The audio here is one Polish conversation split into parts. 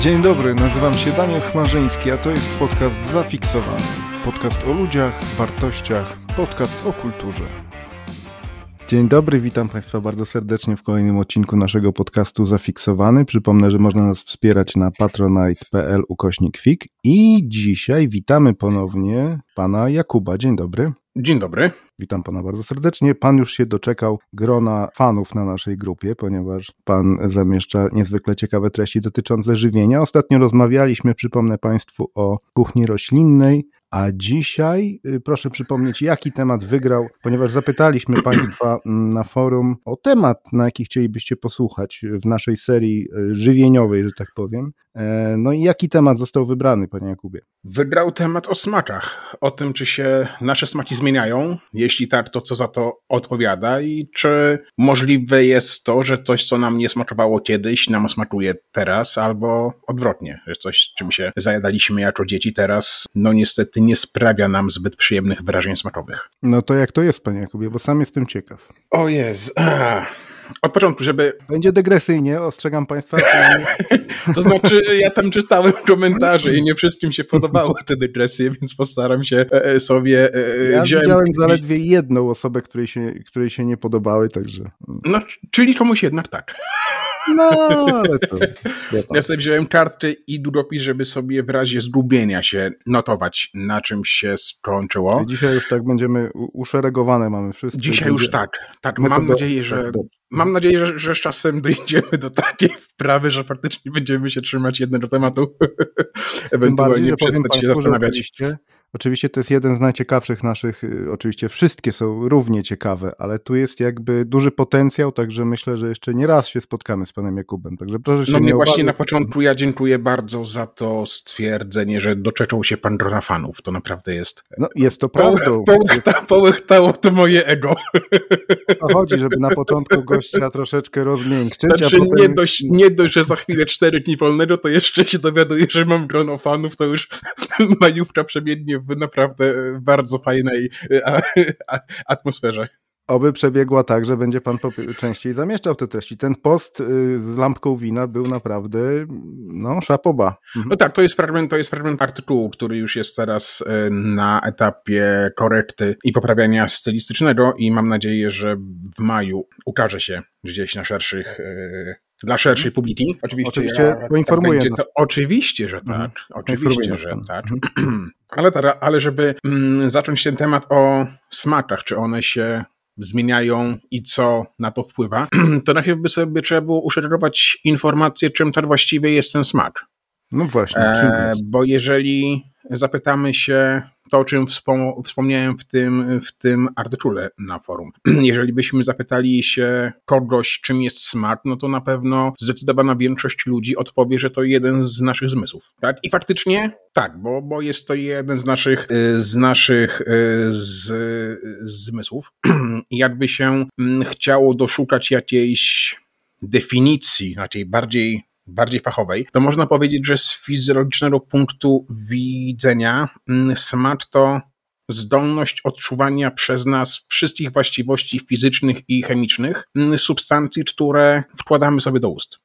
Dzień dobry, nazywam się Daniel Chmarzyński, a to jest podcast Zafiksowany. Podcast o ludziach, wartościach, podcast o kulturze. Dzień dobry, witam Państwa bardzo serdecznie w kolejnym odcinku naszego podcastu Zafiksowany. Przypomnę, że można nas wspierać na patronite.pl ukośnik fik i dzisiaj witamy ponownie pana Jakuba. Dzień dobry. Dzień dobry. Witam pana bardzo serdecznie. Pan już się doczekał grona fanów na naszej grupie, ponieważ pan zamieszcza niezwykle ciekawe treści dotyczące żywienia. Ostatnio rozmawialiśmy, przypomnę państwu, o kuchni roślinnej, a dzisiaj y, proszę przypomnieć, jaki temat wygrał, ponieważ zapytaliśmy Państwa mm, na forum o temat, na jaki chcielibyście posłuchać w naszej serii y, żywieniowej, że tak powiem. E, no i jaki temat został wybrany, panie Jakubie? Wybrał temat o smakach, o tym, czy się nasze smaki zmieniają, jeśli tak, to co za to odpowiada i czy możliwe jest to, że coś, co nam nie smakowało kiedyś, nam smakuje teraz, albo odwrotnie, że coś, czym się zajadaliśmy jako dzieci teraz, no niestety nie sprawia nam zbyt przyjemnych wrażeń smakowych. No to jak to jest, panie Jakubie, bo sam jestem ciekaw. O jest. Od początku, żeby. Będzie degresyjnie, ostrzegam Państwa. to znaczy, ja tam czytałem komentarze i nie wszystkim się podobały te dygresje, więc postaram się e, e, sobie. E, ja wziąłem... widziałem zaledwie jedną osobę, której się, której się nie podobały, także. No, czyli komuś jednak tak. No, ale to. Ja sobie wziąłem kartkę i długopis, żeby sobie w razie zgubienia się notować, na czym się skończyło. Dzisiaj już tak będziemy uszeregowane, mamy wszystko. Dzisiaj już tak. Tak, mam nadzieję, że. Tak, mam nadzieję, że, że z czasem dojdziemy do takiej wprawy, że faktycznie będziemy się trzymać jednego tematu. Ewentualnie przestać się zastanawiać. Oczywiście to jest jeden z najciekawszych naszych, y, oczywiście wszystkie są równie ciekawe, ale tu jest jakby duży potencjał, także myślę, że jeszcze nie raz się spotkamy z panem Jakubem, także proszę się No mnie właśnie na początku ja dziękuję bardzo za to stwierdzenie, że doczekał się pan drona fanów, to naprawdę jest... No jest to prawdą. Połechta, połechtało to moje ego. To chodzi, żeby na początku gościa troszeczkę rozmiękczyć, znaczy, potem... nie, dość, nie dość, że za chwilę cztery dni wolnego, to jeszcze się dowiaduję, że mam grono fanów, to już majówka przebiegnie w naprawdę bardzo fajnej e, atmosferze. Oby przebiegła tak, że będzie pan częściej zamieszczał te treści. Ten post y, z lampką wina był naprawdę, no, szapoba. Mhm. No tak, to jest fragment, to jest fragment artykułu, który już jest teraz e, na etapie korekty i poprawiania stylistycznego i mam nadzieję, że w maju ukaże się gdzieś na szerszych e, dla szerszej mhm. publiki. Oczywiście, oczywiście ja, poinformuję tak to, Oczywiście, że tak. Mhm. Oczywiście, że tak. Mhm. ale, ale żeby mm, zacząć ten temat o smakach, czy one się zmieniają i co na to wpływa, to najpierw by sobie trzeba było uszeregować informację, czym tak właściwie jest ten smak. No właśnie. E, bo jeżeli zapytamy się to, o czym wspomniałem w tym, w tym artykule na forum. Jeżeli byśmy zapytali się kogoś, czym jest smart, no to na pewno zdecydowana większość ludzi odpowie, że to jeden z naszych zmysłów. Tak? I faktycznie tak, bo, bo jest to jeden z naszych, y, z naszych y, z, z zmysłów. I jakby się mm, chciało doszukać jakiejś definicji, takiej bardziej bardziej fachowej, to można powiedzieć, że z fizjologicznego punktu widzenia mm, smak to zdolność odczuwania przez nas wszystkich właściwości fizycznych i chemicznych mm, substancji, które wkładamy sobie do ust.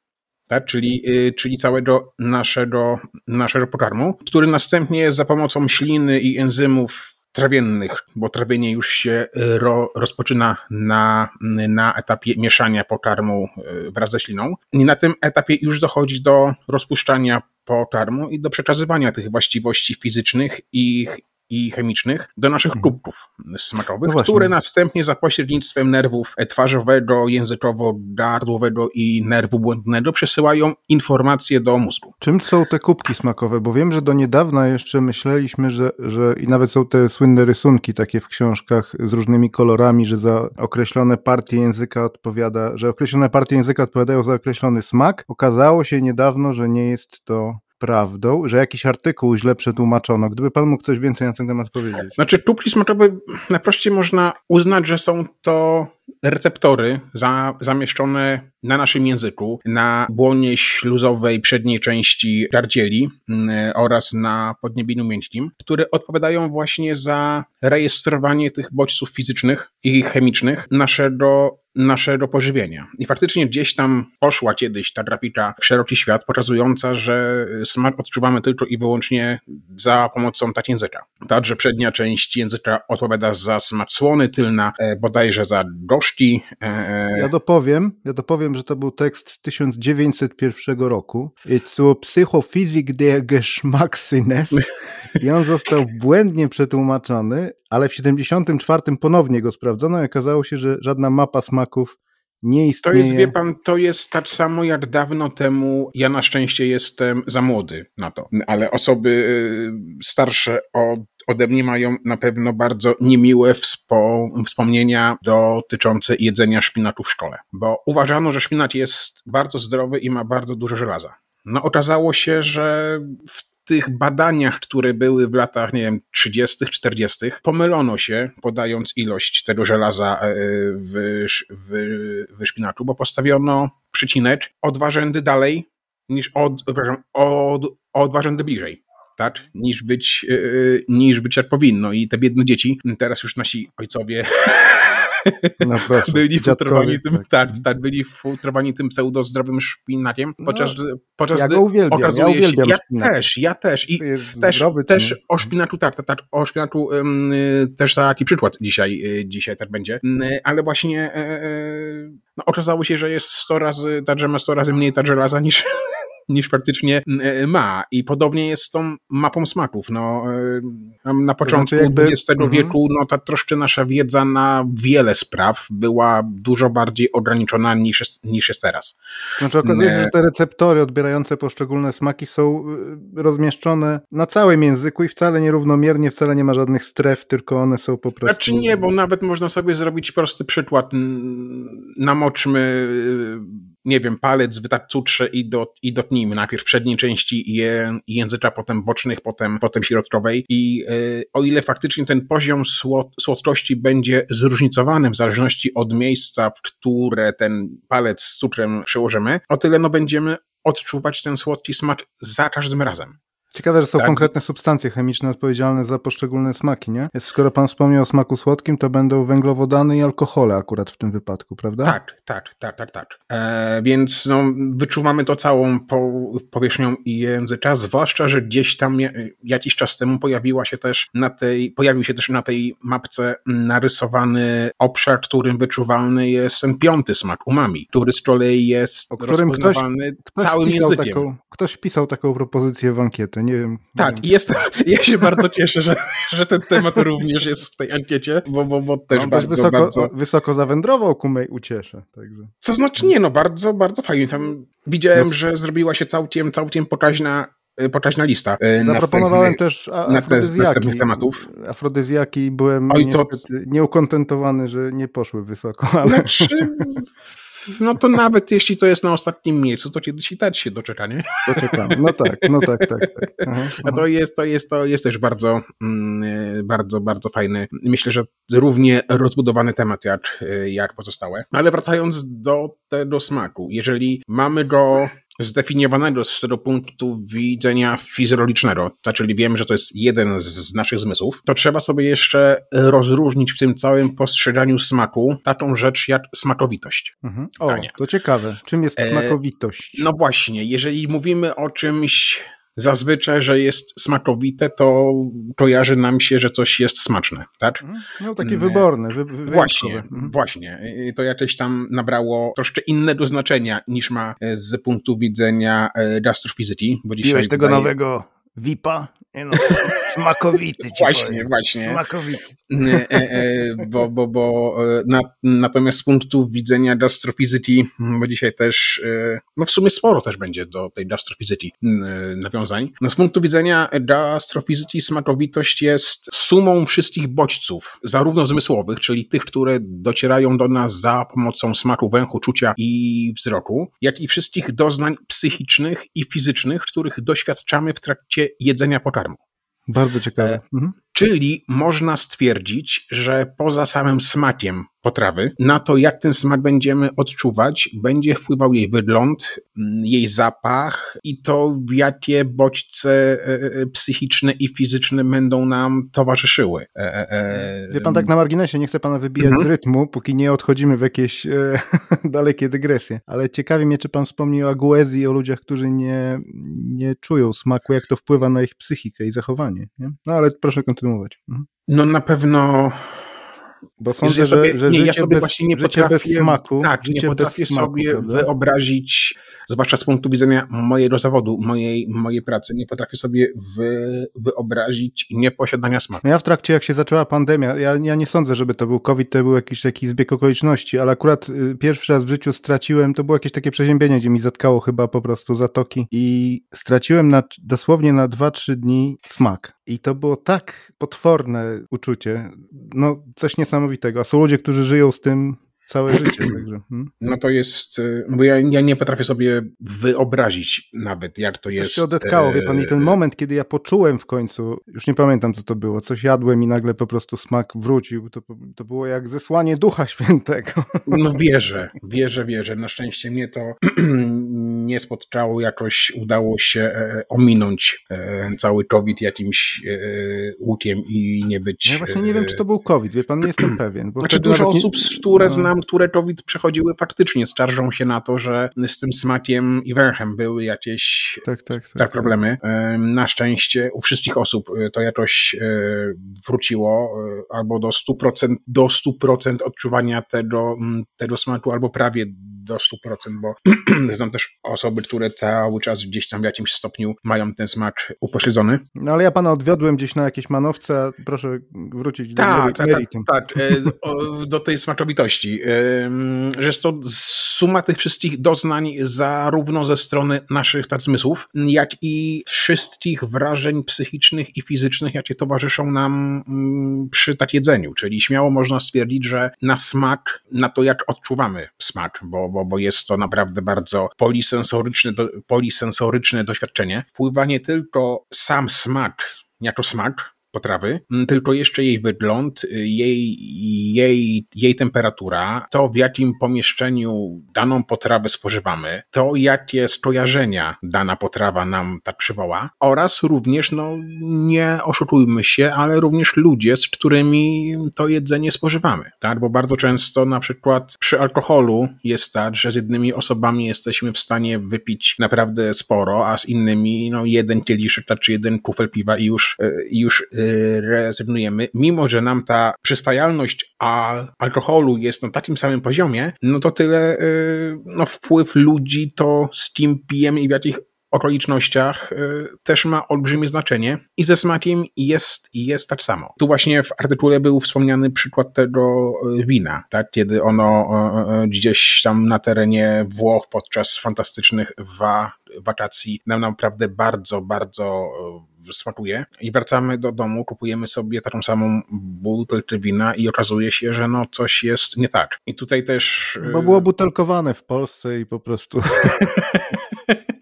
Tak? Czyli, y, czyli całego naszego, naszego pokarmu, który następnie za pomocą śliny i enzymów trawiennych, bo trawienie już się y, ro, rozpoczyna na, na etapie mieszania pokarmu y, wraz ze śliną. I na tym etapie już dochodzi do rozpuszczania pokarmu i do przekazywania tych właściwości fizycznych i i chemicznych do naszych kubków mhm. smakowych, no które następnie za pośrednictwem nerwów twarzowego, językowo-gardłowego i nerwu błędnego przesyłają informacje do mózgu. Czym są te kubki smakowe? Bo wiem, że do niedawna jeszcze myśleliśmy, że, że i nawet są te słynne rysunki takie w książkach z różnymi kolorami, że za określone partie języka odpowiada, że określone partie języka odpowiadają za określony smak. Okazało się niedawno, że nie jest to prawdą, że jakiś artykuł źle przetłumaczono. Gdyby pan mógł coś więcej na ten temat powiedzieć. Znaczy, tubki smakowe najprościej można uznać, że są to receptory za, zamieszczone na naszym języku, na błonie śluzowej przedniej części gardzieli yy, oraz na podniebieniu mięśnim, które odpowiadają właśnie za rejestrowanie tych bodźców fizycznych i chemicznych naszego naszego pożywienia. I faktycznie gdzieś tam poszła kiedyś ta grafika w szeroki świat, pokazująca, że smak odczuwamy tylko i wyłącznie za pomocą tak języka. Także przednia część języka odpowiada za smak słony, tylna e, bodajże za gorzki. E, ja dopowiem, ja dopowiem, że to był tekst z 1901 roku. Zur Psychophysik der Geschmackssinnes i on został błędnie przetłumaczony, ale w 74 ponownie go sprawdzono i okazało się, że żadna mapa smaków nie istnieje. To jest, wie pan, to jest tak samo jak dawno temu. Ja na szczęście jestem za młody na to, ale osoby y, starsze od, ode mnie mają na pewno bardzo niemiłe wspo, wspomnienia dotyczące jedzenia szpinatu w szkole, bo uważano, że szpinat jest bardzo zdrowy i ma bardzo dużo żelaza. No okazało się, że w tych badaniach, które były w latach, nie wiem, 30., 40., pomylono się, podając ilość tego żelaza e, w, w, w szpinaku, bo postawiono przycinek o dwa rzędy dalej niż od, o, o dwa rzędy bliżej tak, niż być, yy, niż być jak powinno. I te biedne dzieci, teraz już nasi ojcowie no proszę, byli futrowani tym, tak. tak, tak, byli futrowani tym pseudozdrowym szpinakiem, no, podczas, podczas ja go uwielbiam, okazuje ja uwielbiam się, ja też, ja też i też, też o szpinaku, tak, tak, tak o szpinaku um, też taki przykład dzisiaj, y, dzisiaj tak będzie, ale właśnie e, e, no, okazało się, że jest 100 razy, ta ma 100 razy mniej ta żelaza niż niż praktycznie e, ma. I podobnie jest z tą mapą smaków. No, e, na początku znaczy jakby... XX mhm. wieku no, ta troszkę nasza wiedza na wiele spraw była dużo bardziej ograniczona niż jest, niż jest teraz. Znaczy okazuje się, że te receptory odbierające poszczególne smaki są e, rozmieszczone na całym języku i wcale nierównomiernie, wcale nie ma żadnych stref, tylko one są po prostu... Znaczy nie, bo nawet można sobie zrobić prosty przykład. Namoczmy nie wiem, palec w cutrze i, do, i dotnijmy najpierw przedniej części je, potem bocznych, potem, potem środkowej i y, o ile faktycznie ten poziom słod, słodkości będzie zróżnicowany w zależności od miejsca, w które ten palec z cukrem przełożymy, o tyle no będziemy odczuwać ten słodki smak za każdym razem. Ciekawe, że są tak. konkretne substancje chemiczne odpowiedzialne za poszczególne smaki, nie? Skoro pan wspomniał o smaku słodkim, to będą węglowodany i alkohole akurat w tym wypadku, prawda? Tak, tak, tak, tak, tak. E, więc no, wyczuwamy to całą po, powierzchnią języka, zwłaszcza, że gdzieś tam jakiś czas temu pojawiła się też na tej, pojawił się też na tej mapce narysowany obszar, którym wyczuwalny jest ten piąty smak, umami, który z kolei jest o którym ktoś, ktoś całym językiem. Taką, ktoś pisał taką propozycję w ankietę, nie wiem. Tak, nie jest, ja się bardzo cieszę, że, że ten temat również jest w tej ankiecie, bo, bo, bo też bardzo, wysoko, bardzo... wysoko zawędrował ku mej uciesze. Także. Co znaczy nie, no bardzo, bardzo fajnie. Tam widziałem, no. że zrobiła się całkiem, całkiem pokaźna y, pokaźna lista. Y, Zaproponowałem też afrodyzjaki. tematów. Afrodyzjaki byłem Oj, to... nieukontentowany, że nie poszły wysoko. Ale... Znaczy, no to nawet jeśli to jest na ostatnim miejscu, to kiedyś i tak się doczeka, nie? Doczekam. No tak, no tak, tak. tak. Aha, A to jest, to jest, to jest też bardzo, mm, bardzo, bardzo fajny. Myślę, że równie rozbudowany temat jak, jak pozostałe. Ale wracając do tego smaku, jeżeli mamy go zdefiniowanego z tego punktu widzenia fizjologicznego, czyli wiemy, że to jest jeden z naszych zmysłów, to trzeba sobie jeszcze rozróżnić w tym całym postrzeganiu smaku taką rzecz jak smakowitość. Mhm. O, to ciekawe. Czym jest e, smakowitość? No właśnie, jeżeli mówimy o czymś zazwyczaj, że jest smakowite, to kojarzy nam się, że coś jest smaczne, tak? Mhm. No taki wyborny. Wy, właśnie, mhm. właśnie. To jakieś tam nabrało troszkę innego znaczenia niż ma z punktu widzenia e, gastrofizyki. Bo dzisiaj Piłeś tego nowego VIPa? Nie no, smakowity. właśnie, powiem. właśnie. Smakowity. E, e, bo, bo, bo e, na, natomiast z punktu widzenia gastrofizyki, bo dzisiaj też, e, no w sumie sporo też będzie do tej gastrofizyki nawiązań. No z punktu widzenia gastrofizyki smakowitość jest sumą wszystkich bodźców, zarówno zmysłowych, czyli tych, które docierają do nas za pomocą smaku, węchu, czucia i wzroku, jak i wszystkich doznań psychicznych i fizycznych, których doświadczamy w trakcie jedzenia pokarmu. Bardzo ciekawe. Mhm. Czyli można stwierdzić, że poza samym smakiem potrawy, na to jak ten smak będziemy odczuwać, będzie wpływał jej wygląd, mm, jej zapach i to w jakie bodźce e, e, psychiczne i fizyczne będą nam towarzyszyły. E, Wie pan tak na marginesie, nie chcę pana wybijać mhm. z rytmu, póki nie odchodzimy w jakieś e, dalekie dygresje, ale ciekawi mnie, czy pan wspomni o aguezji, o ludziach, którzy nie, nie czują smaku, jak to wpływa na ich psychikę i zachowanie. Nie? No ale proszę kontynuować. Mhm. No na pewno bo sądzę, ja sobie, że, że nie, ja sobie bez, właśnie nie potrafię, smaku, tak, nie potrafię smaku, sobie prawda? wyobrazić, zwłaszcza z punktu widzenia mojego zawodu, mojej, mojej pracy, nie potrafię sobie wy, wyobrazić nieposiadania smaku. No ja w trakcie, jak się zaczęła pandemia, ja, ja nie sądzę, żeby to był COVID, to był jakiś taki zbieg okoliczności, ale akurat y, pierwszy raz w życiu straciłem, to było jakieś takie przeziębienie, gdzie mi zatkało chyba po prostu zatoki i straciłem na, dosłownie na 2-3 dni smak. I to było tak potworne uczucie, no coś niesamowitego. A są ludzie, którzy żyją z tym całe życie. Także, hmm? No to jest, y, bo ja, ja nie potrafię sobie wyobrazić nawet, jak to coś jest. się odetkało, wie pan, i ten e, moment, kiedy ja poczułem w końcu, już nie pamiętam co to było, coś jadłem i nagle po prostu smak wrócił, to, to było jak zesłanie Ducha Świętego. No wierzę, wierzę, wierzę. Na szczęście mnie to nie spotkało, jakoś udało się e, ominąć e, cały COVID jakimś łukiem i nie być... Ja właśnie nie wiem, czy to był COVID, wie pan, nie jestem pewien. Bo znaczy dużo osób, nie... które no. znam, które COVID przechodziły faktycznie, skarżą się na to, że z tym smakiem i węchem były jakieś tak, tak, tak, tak problemy. Na szczęście u wszystkich osób e, to jakoś e, wróciło e, albo do 100%, do 100% odczuwania tego, tego smaku, albo prawie do 100%, bo znam też osoby, które cały czas gdzieś tam w jakimś stopniu mają ten smak upośledzony. No ale ja pana odwiodłem gdzieś na jakieś manowce, proszę wrócić do tak, tak, tak, tak, do tej smaczowitości, że jest to suma tych wszystkich doznań zarówno ze strony naszych tak zmysłów, jak i wszystkich wrażeń psychicznych i fizycznych, jakie towarzyszą nam mm, przy tak jedzeniu, czyli śmiało można stwierdzić, że na smak, na to jak odczuwamy smak, bo bo, bo jest to naprawdę bardzo polisensoryczne, do, polisensoryczne doświadczenie. Wpływa nie tylko sam smak, jako smak, potrawy, mm, tylko jeszcze jej wygląd, y, jej, jej, jej temperatura, to w jakim pomieszczeniu daną potrawę spożywamy, to jakie skojarzenia dana potrawa nam tak przywoła oraz również, no nie oszukujmy się, ale również ludzie, z którymi to jedzenie spożywamy, tak? Bo bardzo często na przykład przy alkoholu jest tak, że z jednymi osobami jesteśmy w stanie wypić naprawdę sporo, a z innymi, no jeden kieliszek, tak, czy jeden kufel piwa i już, y, już y, rezygnujemy, mimo że nam ta przyswajalność alkoholu jest na takim samym poziomie, no to tyle y, no, wpływ ludzi to z kim pijemy i w jakich okolicznościach y, też ma olbrzymie znaczenie i ze smakiem jest, jest tak samo. Tu właśnie w artykule był wspomniany przykład tego y, wina, tak? kiedy ono gdzieś tam na terenie Włoch podczas fantastycznych wa wakacji nam naprawdę bardzo, bardzo smakuje i wracamy do domu, kupujemy sobie taką samą butelkę wina i okazuje się, że no coś jest nie tak. I tutaj też... Bo było butelkowane w Polsce i po prostu...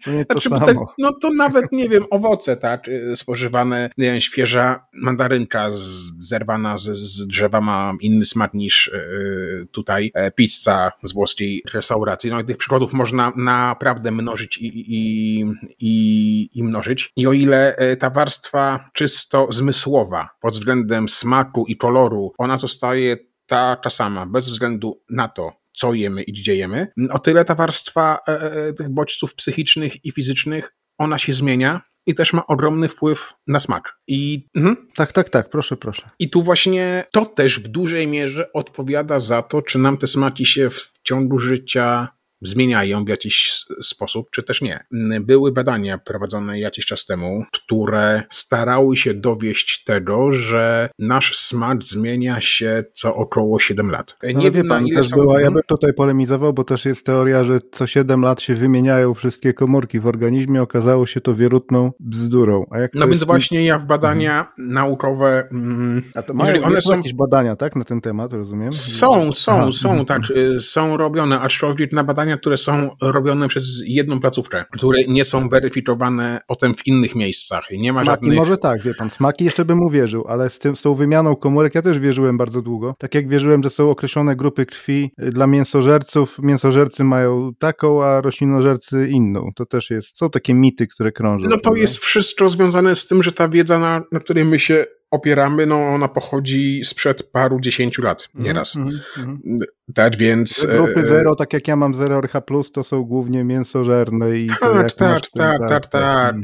Nie to znaczy, samo. no to nawet, nie wiem, owoce, tak, y, spożywane, nie wiem, świeża mandarynka z, zerwana z, z drzewa ma inny smak niż y, tutaj e, pizza z włoskiej restauracji. No i tych przykładów można naprawdę mnożyć i, i, i, i mnożyć. I o ile e, ta warstwa czysto zmysłowa pod względem smaku i koloru, ona zostaje ta, ta sama, bez względu na to, co jemy i gdzie jemy, o tyle ta warstwa e, e, tych bodźców psychicznych i fizycznych, ona się zmienia i też ma ogromny wpływ na smak. I mhm. tak, tak, tak, proszę, proszę. I tu właśnie to też w dużej mierze odpowiada za to, czy nam te smaki się w ciągu życia zmieniają w jakiś sposób, czy też nie. Były badania prowadzone jakiś czas temu, które starały się dowieść tego, że nasz smak zmienia się co około 7 lat. Nie Ale wie pan, też była, ja bym tutaj polemizował, bo też jest teoria, że co 7 lat się wymieniają wszystkie komórki w organizmie, okazało się to wierutną bzdurą. no więc właśnie ja w badania mhm. naukowe, mm, A to mają, one są jakieś badania, tak, na ten temat, rozumiem? Są, są, są, tak, y, są robione, aczkolwiek na badania badania, które są robione przez jedną placówkę, które nie są weryfikowane potem w innych miejscach. Nie ma smaki żadnych... może tak, wie pan, smaki jeszcze bym uwierzył, ale z, tym, z tą wymianą komórek ja też wierzyłem bardzo długo. Tak jak wierzyłem, że są określone grupy krwi y, dla mięsożerców, mięsożercy mają taką, a roślinożercy inną. To też jest, są takie mity, które krążą. No to jest wszystko związane z tym, że ta wiedza, na, na której my się opieramy, no ona pochodzi sprzed paru dziesięciu lat nieraz. Mm, mm, mm. Tak, więc... Grupy e, zero, tak jak ja mam 0 RH+, to są głównie mięsożerne i... Tak, tak, tak, tak, tak, tak.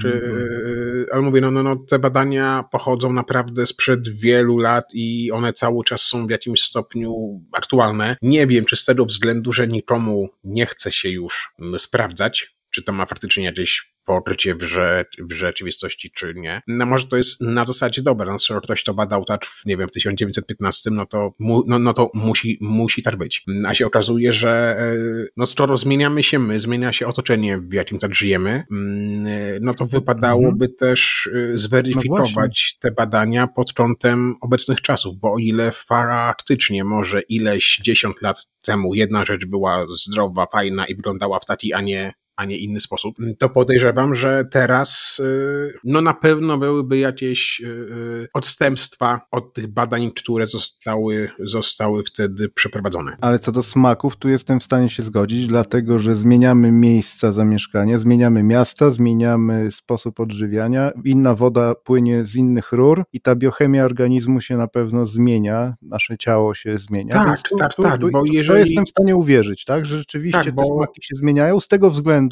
Ale mówię, no, no, no, te badania pochodzą naprawdę sprzed wielu lat i one cały czas są w jakimś stopniu aktualne. Nie wiem, czy z tego względu, że nikomu nie chce się już sprawdzać, czy to ma faktycznie jakieś pokrycie w, rze w rzeczywistości, czy nie. No może to jest na zasadzie dobre, no skoro ktoś to badał tak, nie wiem, w 1915, no to, no, no to musi, musi tak być. A się okazuje, że e, no skoro zmieniamy się my, zmienia się otoczenie, w jakim tak żyjemy, mm, no to wypadałoby mhm. też e, zweryfikować no te badania pod kątem obecnych czasów, bo o ile faktycznie może ileś dziesiąt lat temu jedna rzecz była zdrowa, fajna i wyglądała w taki, a nie a nie inny sposób, to podejrzewam, że teraz y, no na pewno byłyby jakieś y, y, odstępstwa od tych badań, które zostały, zostały wtedy przeprowadzone. Ale co do smaków, tu jestem w stanie się zgodzić, dlatego że zmieniamy miejsca zamieszkania, zmieniamy miasta, zmieniamy sposób odżywiania, inna woda płynie z innych rur i ta biochemia organizmu się na pewno zmienia, nasze ciało się zmienia. Tak, tu, tak, tu, tak, tu, bo jeżeli... To jestem w stanie uwierzyć, tak, że rzeczywiście tak, te bo... smaki się zmieniają z tego względu,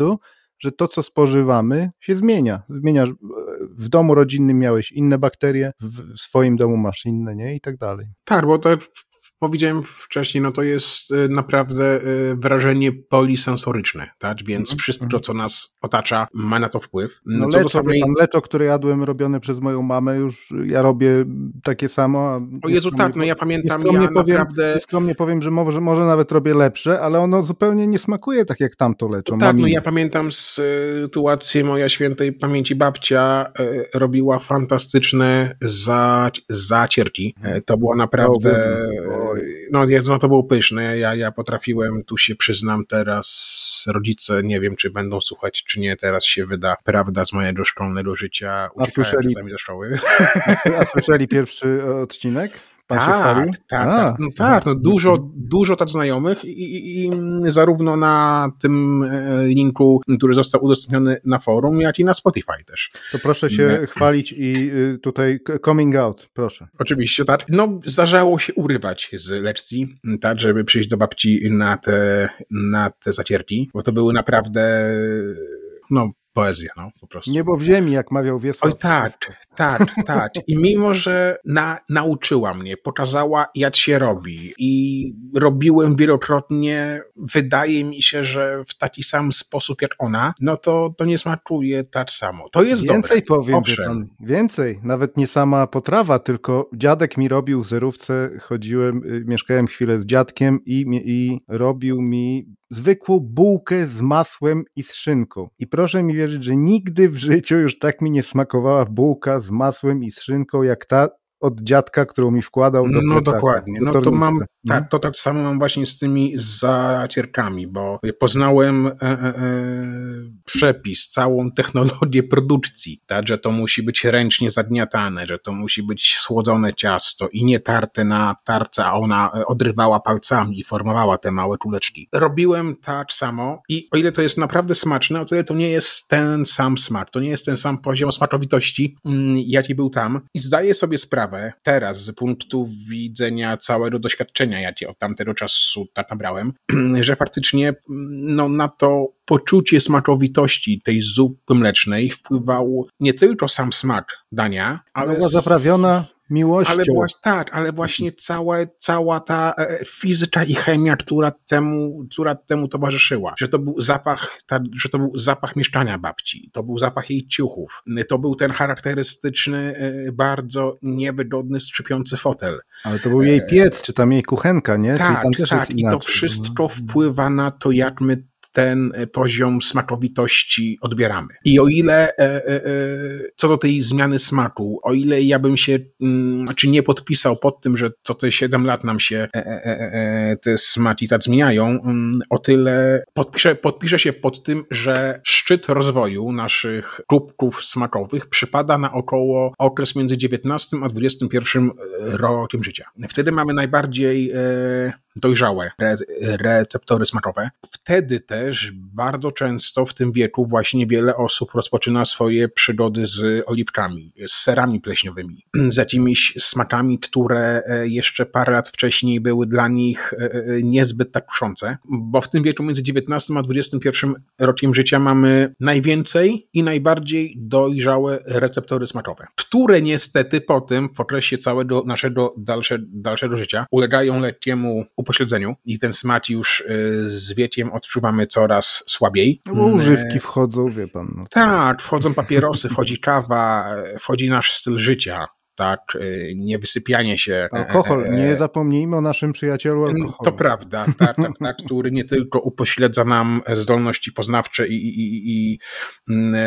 że to, co spożywamy, się zmienia. Zmienia. W domu rodzinnym miałeś inne bakterie, w swoim domu masz inne, nie? I tak dalej. Tak, bo to powiedziałem wcześniej, no to jest y, naprawdę y, wrażenie polisensoryczne, tak? Więc -hmm. wszystko, co nas otacza, ma na to wpływ. No, co leczo, do samej... leczo, które jadłem, robione przez moją mamę, już ja robię takie samo. O Jezu, tak, no ja pamiętam, ja powiem, naprawdę... Skromnie powiem, że może, może nawet robię lepsze, ale ono zupełnie nie smakuje tak, jak tamto leczą. No tak, no ja pamiętam sytuację, moja świętej pamięci babcia e, robiła fantastyczne za, zacierki. E, to było naprawdę... O, no, no to było pyszne. Ja, ja potrafiłem, tu się przyznam teraz, rodzice nie wiem, czy będą słuchać, czy nie. Teraz się wyda prawda z mojego szkolnego życia. A słyszeli, do szkoły. A słyszeli pierwszy odcinek? Pan tak, tak, tak, no tak, no dużo, dużo tak znajomych i, i, i, zarówno na tym e, linku, który został udostępniony na forum, jak i na Spotify też. To proszę się chwalić i y, tutaj coming out, proszę. Oczywiście, tak. No, zdarzało się urywać z lekcji, tak, żeby przyjść do babci na te, na te zacierki, bo to były naprawdę no, poezja, no po prostu. Niebo w ziemi, jak mawiał Wiesław. Oj tak, tak, tak. I mimo, że na, nauczyła mnie, pokazała jak się robi i robiłem wielokrotnie, wydaje mi się, że w taki sam sposób jak ona, no to, to nie smakuje tak samo. To jest Więcej dobre. powiem, pan, więcej. Nawet nie sama potrawa, tylko dziadek mi robił w zerówce, chodziłem, y, mieszkałem chwilę z dziadkiem i, i robił mi zwykłą bułkę z masłem i z szynką. I proszę mi wierzyć, że nigdy w życiu już tak mi nie smakowała bułka z masłem i z szynką, jak ta od dziadka, którą mi wkładał do No dokładnie. No to mam, tak, to tak samo mam właśnie z tymi zacierkami, bo poznałem e, e, e, przepis, całą technologię produkcji, tak, że to musi być ręcznie zagniatane, że to musi być słodzone ciasto i nie tarte na tarce, a ona e, odrywała palcami i formowała te małe kuleczki. Robiłem tak samo i o ile to jest naprawdę smaczne, o tyle to nie jest ten sam smak, to nie jest ten sam poziom smakowitości, mm, jaki był tam i zdaję sobie sprawę teraz z punktu widzenia całego doświadczenia, jakie od tamtego czasu tak nabrałem, że faktycznie no, na to poczucie smakowitości tej zupy mlecznej wpływał nie tylko sam smak dania, ale... Była zaprawiona miłością. Ale właśnie, tak, ale właśnie cała, cała ta e, fizyka i chemia, która temu, która temu towarzyszyła. Że to był zapach, ta, że to był zapach mieszkania babci, to był zapach jej ciuchów, to był ten charakterystyczny, e, bardzo niewygodny, skrzypiący fotel. Ale to był jej piec, czy tam jej kuchenka, nie? Tak, tak, i to wszystko wpływa na to, jak my ten poziom smakowitości odbieramy. I o ile co do tej zmiany smaku, o ile ja bym się, mm, znaczy nie podpisał pod tym, że co te 7 lat nam się te smaki tak zmieniają, mm, o tyle podpiszę, podpiszę się pod tym, że szczyt rozwoju naszych kubków smakowych przypada na około okres między 19 a 21 rokiem życia. Wtedy mamy najbardziej e, dojrzałe re, receptory smakowe. Wtedy też bardzo często w tym wieku właśnie wiele osób rozpoczyna swoje przygody z oliwkami, z serami pleśniowymi, z jakimiś smakami, które e, jeszcze parę lat wcześniej były dla nich e, e, niezbyt tak kuszące, bo w tym wieku między 19 a 21 rokiem życia mamy najwięcej i najbardziej dojrzałe receptory smakowe, które niestety potem w okresie całego naszego dalsze, dalszego życia ulegają lekkiemu upośledzeniu i ten smak już y, z wiekiem odczuwamy coraz słabiej. No bo używki wchodzą, wie pan. No. Tak, wchodzą papierosy, wchodzi kawa, wchodzi nasz styl życia tak, y, niewysypianie się. Alkohol, e, nie zapomnijmy o naszym przyjacielu alkoholu. To prawda, tak, tak, tak, który nie tylko upośledza nam zdolności poznawcze i, i, i, i mm, e,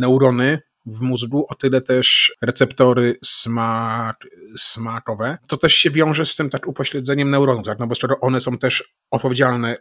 neurony, w mózgu, o tyle też receptory smak, smakowe, co też się wiąże z tym tak upośledzeniem neuronów, tak? no bo skoro one są też odpowiedzialne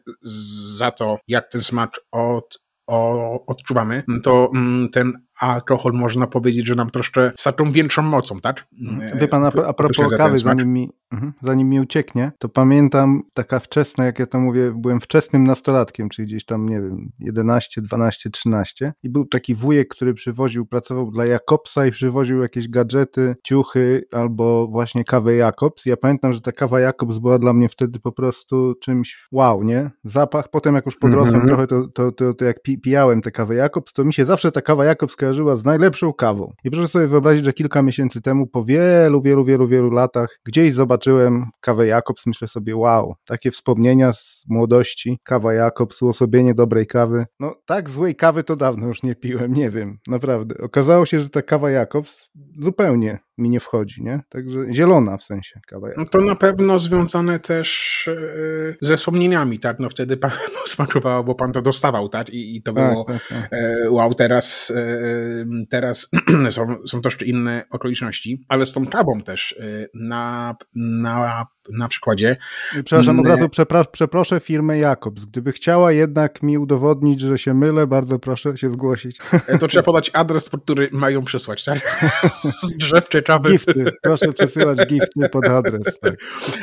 za to, jak ten smak od, o, odczuwamy, to mm, ten alkohol można powiedzieć, że nam troszkę z taką większą mocą, tak? Mhm. Wie pan, a, a propos kawy, zanim mi, mhm, zanim mi ucieknie, to pamiętam taka wczesna, jak ja to mówię, byłem wczesnym nastolatkiem, czyli gdzieś tam, nie wiem, 11, 12, 13 i był taki wujek, który przywoził, pracował dla Jakobsa i przywoził jakieś gadżety, ciuchy albo właśnie kawę Jakobs. Ja pamiętam, że ta kawa Jakobs była dla mnie wtedy po prostu czymś wow, nie? Zapach, potem jak już podrosłem mhm. trochę, to, to, to, to jak pijałem tę kawę Jakobs, to mi się zawsze ta kawa Jakobs skojarzyła z najlepszą kawą. I proszę sobie wyobrazić, że kilka miesięcy temu, po wielu, wielu, wielu, wielu latach, gdzieś zobaczyłem kawę Jakobs, myślę sobie, wow, takie wspomnienia z młodości, kawa Jakobs, uosobienie dobrej kawy. No tak złej kawy to dawno już nie piłem, nie wiem, naprawdę. Okazało się, że ta kawa Jakobs zupełnie mi nie wchodzi, nie? Także zielona w sensie kawa. No to na pewno związane też e, ze wspomnieniami, tak? No wtedy pan smakowało, bo pan to dostawał, tak? I, i to tak, było tak, tak. E, wow, teraz, e, teraz są, są troszkę inne okoliczności, ale z tą kawą też na, na na przykładzie. Przepraszam, od razu przepra przeproszę firmę Jakobs. Gdyby chciała jednak mi udowodnić, że się mylę, bardzo proszę się zgłosić. To trzeba podać adres, pod który mają przesłać, tak? Drzewcze kawy. Gifty, proszę przesyłać gifty pod adres. Tak.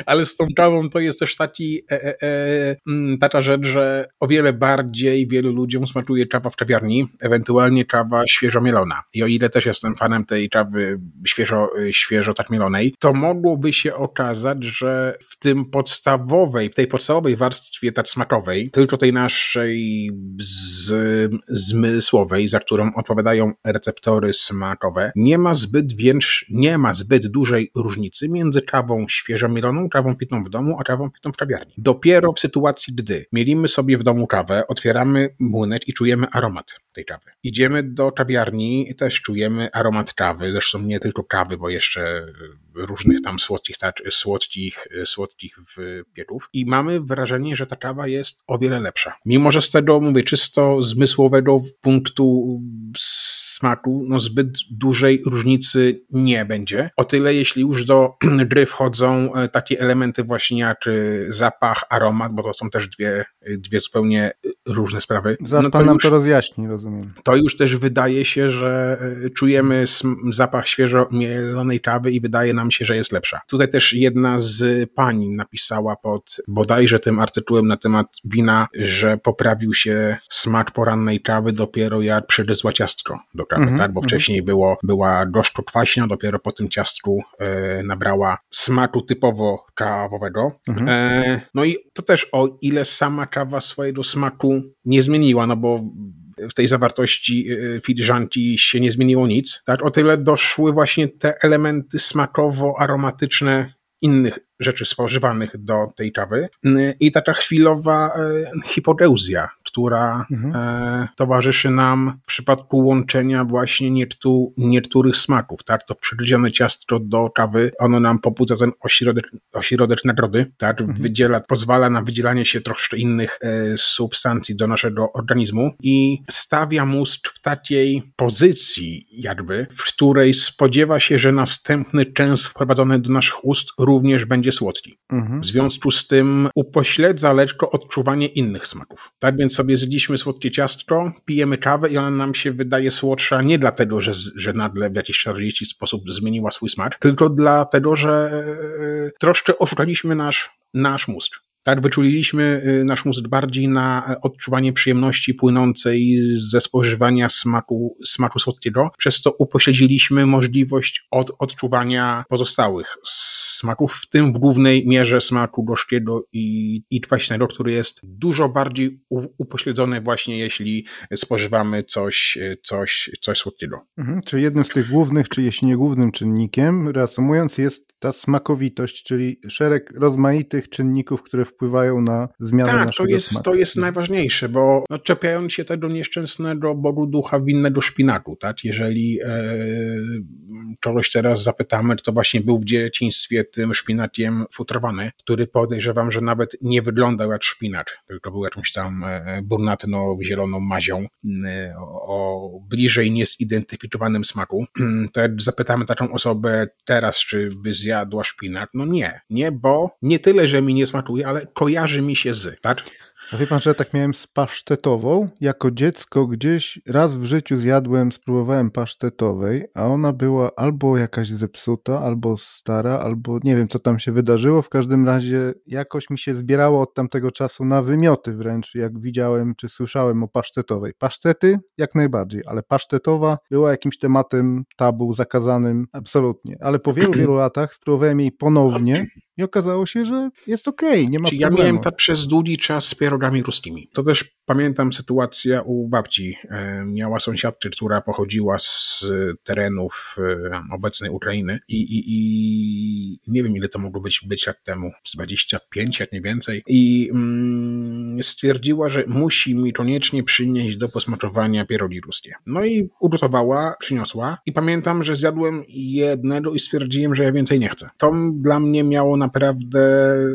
Ale z tą kawą to jest też taki, e, e, e, mm, taka rzecz, że o wiele bardziej wielu ludziom smakuje kawa w kawiarni, ewentualnie kawa świeżo mielona. I o ile też jestem fanem tej kawy świeżo, świeżo tak mielonej, to mogłoby się okazać, że w tym podstawowej, w tej podstawowej warstwie tak smakowej, tylko tej naszej z, zmysłowej, za którą odpowiadają receptory smakowe, nie ma zbyt większej nie ma zbyt dużej różnicy między kawą świeżo mieloną, kawą pitą w domu, a kawą pitą w kawiarni. Dopiero w sytuacji, gdy mielimy sobie w domu kawę, otwieramy młynek i czujemy aromat tej kawy. Idziemy do kawiarni i też czujemy aromat kawy, zresztą nie tylko kawy, bo jeszcze różnych tam słodkich, słodkich, słodkich wpierów i mamy wrażenie, że ta kawa jest o wiele lepsza. Mimo, że z tego, mówię, czysto zmysłowego punktu smaku, no zbyt dużej różnicy nie będzie. O tyle, jeśli już do gry wchodzą e, takie elementy właśnie jak e, zapach, aromat, bo to są też dwie, dwie zupełnie różne sprawy. Zaraz no pan nam to rozjaśni, rozumiem. To już też wydaje się, że e, czujemy zapach świeżo mielonej kawy i wydaje nam się, że jest lepsza. Tutaj też jedna z pani napisała pod bodajże tym artykułem na temat wina, że poprawił się smak porannej kawy dopiero jak przygryzła ciastko do mm -hmm, tak? Bo mm -hmm. wcześniej było, była gorzko kwaśna, dopiero po tym ciastku e, nabrała smaku typowo kawowego. Mm -hmm. e, no i to też o ile sama kawa swojego smaku nie zmieniła, no bo w tej zawartości y, filiżanki się nie zmieniło nic, tak? O tyle doszły właśnie te elementy smakowo-aromatyczne innych rzeczy spożywanych do tej kawy i taka chwilowa hipodeuzja, która mhm. towarzyszy nam w przypadku łączenia właśnie niektórych, niektórych smaków, tak? To przygryzione ciastko do kawy, ono nam pobudza ten ośrodek, ośrodek nagrody, tak? Mhm. Wydziela, pozwala na wydzielanie się troszkę innych e, substancji do naszego organizmu i stawia mózg w takiej pozycji jakby, w której spodziewa się, że następny częst wprowadzony do naszych ust również będzie słodki. Mhm. W związku z tym upośledza lekko odczuwanie innych smaków. Tak więc sobie zjedliśmy słodkie ciastko, pijemy kawę i ona nam się wydaje słodsza nie dlatego, że, że nagle w jakiś czarodziejski sposób zmieniła swój smak, tylko dlatego, że e, troszkę oszukaliśmy nasz, nasz mózg. Tak, wyczuliliśmy y, nasz mózg bardziej na odczuwanie przyjemności płynącej ze spożywania smaku, smaku słodkiego, przez co upośledziliśmy możliwość od, odczuwania pozostałych smaków, w tym w głównej mierze smaku gorzkiego i, i kwaśnego, który jest dużo bardziej upośledzony właśnie jeśli spożywamy coś, coś, coś słodkiego. Mhm, czy jednym z tych głównych, czy jeśli nie głównym czynnikiem, reasumując, jest ta smakowitość, czyli szereg rozmaitych czynników, które wpływają na zmianę Tak, to jest, smaku. to jest najważniejsze, bo no, czepiając się tego nieszczęsnego bogu ducha winnego szpinaku, tak? Jeżeli e, kogoś teraz zapytamy, to właśnie był w dzieciństwie tym szpinakiem futrowany, który podejrzewam, że nawet nie wyglądał jak szpinak, tylko był jakąś tam e, brunatno-zieloną mazią e, o bliżej niezidentyfikowanym smaku. To jak zapytamy taką osobę teraz, czy by zjadła szpinak, no nie. Nie, bo nie tyle, że mi nie smakuje, ale kojarzy mi się z, tak? A wie pan, że ja tak miałem z pasztetową? Jako dziecko gdzieś raz w życiu zjadłem, spróbowałem pasztetowej, a ona była albo jakaś zepsuta, albo stara, albo nie wiem, co tam się wydarzyło. W każdym razie jakoś mi się zbierało od tamtego czasu na wymioty wręcz, jak widziałem czy słyszałem o pasztetowej. Pasztety jak najbardziej, ale pasztetowa była jakimś tematem tabu, zakazanym absolutnie. Ale po wielu, wielu latach spróbowałem jej ponownie i okazało się, że jest okej, okay, nie ma Czyli problemu. ja miałem tak przez długi czas z pierogami ruskimi. To też pamiętam sytuacja u babci. E, miała sąsiadkę, która pochodziła z terenów e, obecnej Ukrainy i, i, i nie wiem ile to mogło być, być lat temu, z 25, jak nie więcej. I mm, stwierdziła, że musi mi koniecznie przynieść do posmakowania pierogi ruskie. No i ugotowała, przyniosła i pamiętam, że zjadłem jednego i stwierdziłem, że ja więcej nie chcę. To dla mnie miało naprawdę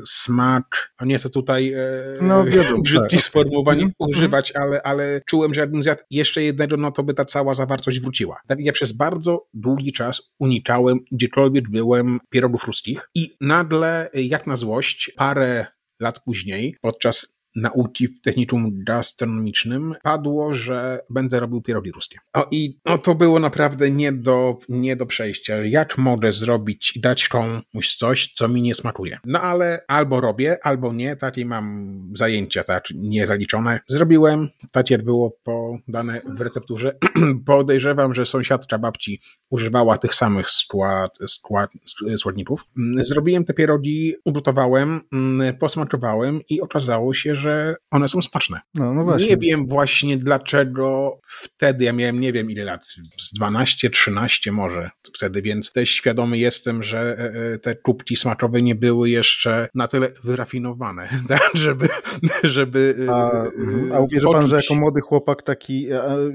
smak, a nie chcę tutaj e, no, brzydkich tak. sformułowań mm -hmm. używać, ale, ale czułem, że jakbym zjadł jeszcze jednego, no to by ta cała zawartość wróciła. Tak ja przez bardzo długi czas unikałem, gdziekolwiek byłem, pierogów ruskich i nagle, jak na złość, parę lat później, podczas nauki w technikum gastronomicznym padło, że będę robił pierogi ruskie. O i no, to było naprawdę nie do, nie do przejścia. Jak mogę zrobić i dać komuś coś, co mi nie smakuje? No ale albo robię, albo nie. Takie mam zajęcia tak niezaliczone. Zrobiłem, takier było podane w recepturze. Podejrzewam, że sąsiadka babci używała tych samych skład, skład, składników. Zrobiłem te pierogi, ugotowałem, posmakowałem i okazało się, że że one są smaczne. No, no właśnie. Nie wiem właśnie dlaczego wtedy, ja miałem nie wiem ile lat, z 12, 13 może wtedy, więc też świadomy jestem, że e, e, te kubki smakowe nie były jeszcze na tyle wyrafinowane, tak, żeby, żeby A, e, mhm. a uwierzy pan, że jako młody chłopak taki,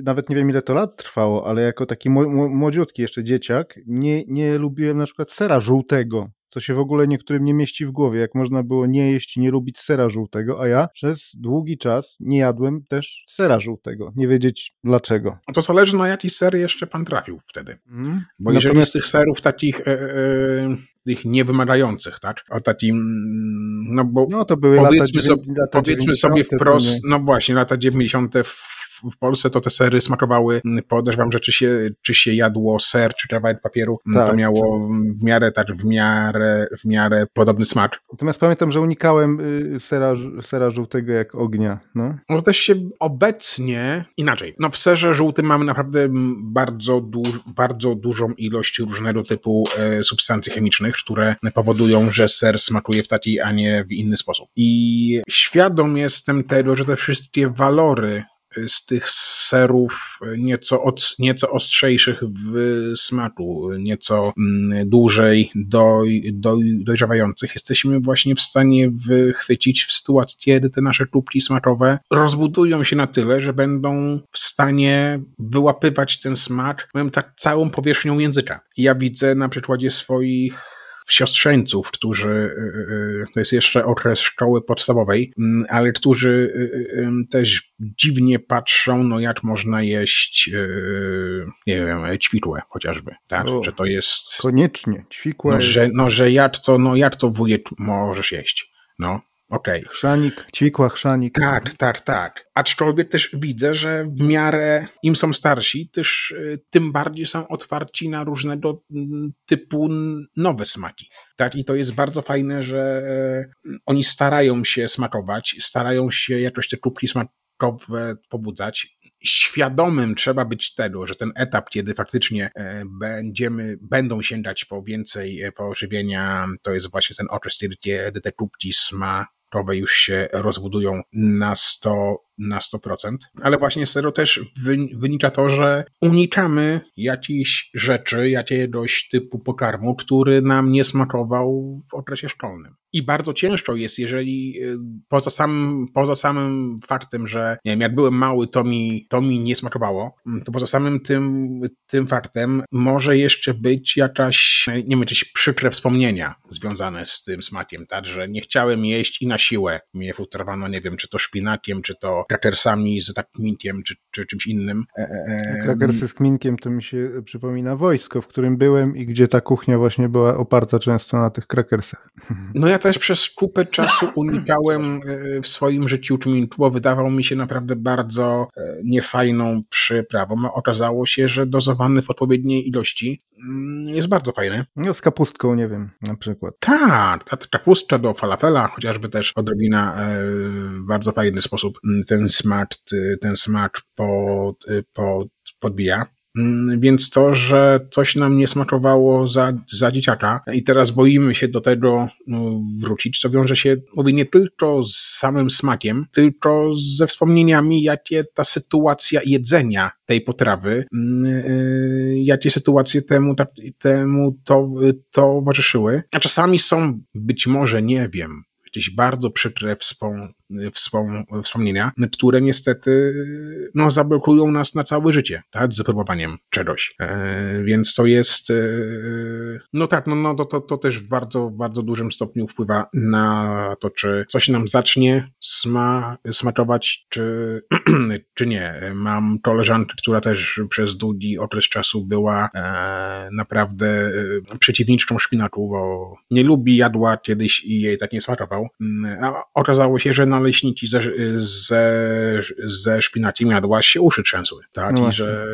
nawet nie wiem ile to lat trwało, ale jako taki młodziutki jeszcze dzieciak, nie, nie lubiłem na przykład sera żółtego co się w ogóle niektórym nie mieści w głowie, jak można było nie jeść i nie lubić sera żółtego, a ja przez długi czas nie jadłem też sera żółtego. Nie wiedzieć dlaczego. To zależy na jaki ser jeszcze pan trafił wtedy. Mm. Bo Natomiast... jeżeli z tych serów takich e, e, tych niewymagających, tak? O takim, no bo no, to były powiedzmy, lata, so, lata powiedzmy sobie wprost, no właśnie, lata 90 w Polsce to te sery smakowały, mm, podejrzewam, że czy się, czy się jadło ser, czy kawałek papieru, mm, tak, to miało w miarę, tak, w miarę, w miarę podobny smak. Natomiast pamiętam, że unikałem y, sera, sera żółtego jak ognia. No. no też się obecnie inaczej. No w serze żółtym mamy naprawdę bardzo, duż, bardzo dużą ilość różnego typu e, substancji chemicznych, które powodują, że ser smakuje w taki, a nie w inny sposób. I świadom jestem tego, że te wszystkie walory z tych serów nieco, od, nieco ostrzejszych w smaku, nieco mm, dłużej doj, doj, dojrzewających, jesteśmy właśnie w stanie wychwycić w sytuacji, kiedy te nasze tubki smakowe rozbudują się na tyle, że będą w stanie wyłapywać ten smak, tak, całą powierzchnią języka. Ja widzę na przykładzie swoich siostrzeńców, którzy, y, y, y, to jest jeszcze okres szkoły podstawowej, mm, ale którzy też dziwnie patrzą, no jak można jeść, nie wiem, ćwikłe chociażby, tak, o, że to jest... Koniecznie, ćwikłe. No, że, no, że jak to, no jak to wujek możesz jeść, no. Okej. Okay. Chrzanik, ćwikła chrzanik. Tak, tak, tak. Aczkolwiek też widzę, że w miarę im są starsi, też y, tym bardziej są otwarci na różnego mm, typu nowe smaki. Tak, i to jest bardzo fajne, że y, oni starają się smakować, starają się jakoś te kubki smakowe pobudzać świadomym trzeba być tego, że ten etap, kiedy faktycznie e, będziemy, będą sięgać po więcej e, pożywienia, to jest właśnie ten okres, kiedy te kubki sma nowe już się rozbudują na 100, na 100%. Ale właśnie z tego też wynika to, że unikamy jakichś rzeczy, jakiegoś typu pokarmu, który nam nie smakował w okresie szkolnym. I bardzo ciężko jest, jeżeli y, poza samym, poza samym faktem, że nie wiem, jak byłem mały, to mi, to mi nie smakowało, mm, to poza samym tym, tym faktem może jeszcze być jakaś, nie wiem, jakieś przykre wspomnienia związane z tym smakiem, tak, że nie chciałem jeść i na siłę mnie futrowano, nie wiem, czy to szpinakiem, czy to krakersami z tak kminkiem, czy, czy czymś innym. E, e, e, Krakersy z kminkiem to mi się przypomina wojsko, w którym byłem i gdzie ta kuchnia właśnie była oparta często na tych krakersach. No ja też przez kupę czasu unikałem w swoim życiu czminku, bo wydawał mi się naprawdę bardzo niefajną przyprawą. Okazało się, że dozowany w odpowiedniej ilości mm, jest bardzo fajny. No z kapustką, nie wiem, na przykład. Tak, ta kapustka do falafela, chociażby też odrobina w bardzo fajny sposób mm, ten smak, ten smak pod, pod, podbija. Mm, więc to, że coś nam nie smakowało za, za dzieciaka i teraz boimy się do tego no, wrócić, to wiąże się, mówię, nie tylko z samym smakiem, tylko ze wspomnieniami, jakie ta sytuacja jedzenia tej potrawy, mm, y, jakie sytuacje temu, temu to, towarzyszyły. A czasami są, być może, nie wiem, jakieś bardzo przykre wspom wspom wspomnienia, które niestety no, zablokują nas na całe życie, tak, z zapróbowaniem czegoś. E, więc to jest, e, no tak, no, no to, to, to też w bardzo, bardzo dużym stopniu wpływa na to, czy coś nam zacznie sma smakować, czy, czy nie. Mam koleżankę, która też przez długi okres czasu była e, naprawdę e, przeciwniczką szpinaku, bo nie lubi jadła kiedyś i jej tak nie smakował. Mm, a okazało się, że na naleśniki ze, ze, ze szpinakiem jadłaś, się uszy trzęsły, tak? No I że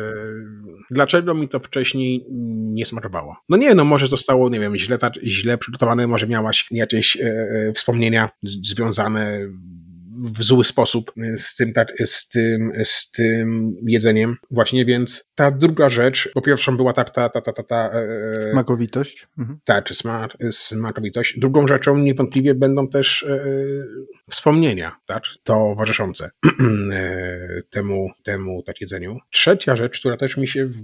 dlaczego mi to wcześniej nie smakowało? No nie, no może zostało, nie wiem, źle, źle przygotowane, może miałaś jakieś e, e wspomnienia związane w zły sposób z tym, z tym, z tym jedzeniem właśnie, więc ta druga rzecz, po pierwszą była ta, ta, ta, ta, ta, ta e, smakowitość. Mhm. Tak, smak, smakowitość. Drugą rzeczą niewątpliwie będą też e, wspomnienia, tak, towarzyszące e, temu, temu tak jedzeniu. Trzecia rzecz, która też mi się w,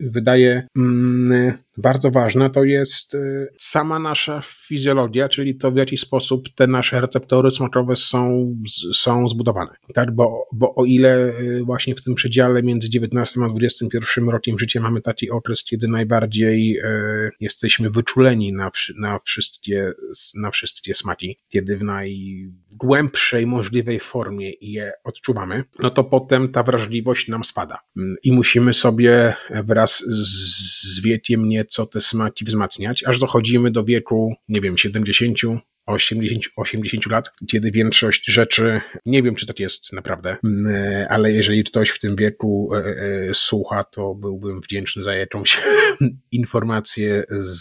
wydaje mm, bardzo ważna, to jest e, sama nasza fizjologia, czyli to w jaki sposób te nasze receptory smakowe są, są zbudowane. Tak, bo, bo o ile e, właśnie w tym przedziale między 19 a 21 rokiem życia mamy taki okres, kiedy najbardziej e, jesteśmy wyczuleni na, na, wszystkie, na wszystkie smaki, kiedy w najgłębszej możliwej formie je odczuwamy, no to potem ta wrażliwość nam spada mm, i musimy sobie wraz z wiekiem nie nieco te smaki wzmacniać, aż dochodzimy do wieku, nie wiem, 70, 80, 80 lat, kiedy większość rzeczy, nie wiem czy tak jest naprawdę, mm, e, ale jeżeli ktoś w tym wieku e, e, słucha, to byłbym wdzięczny za jakąś informację z,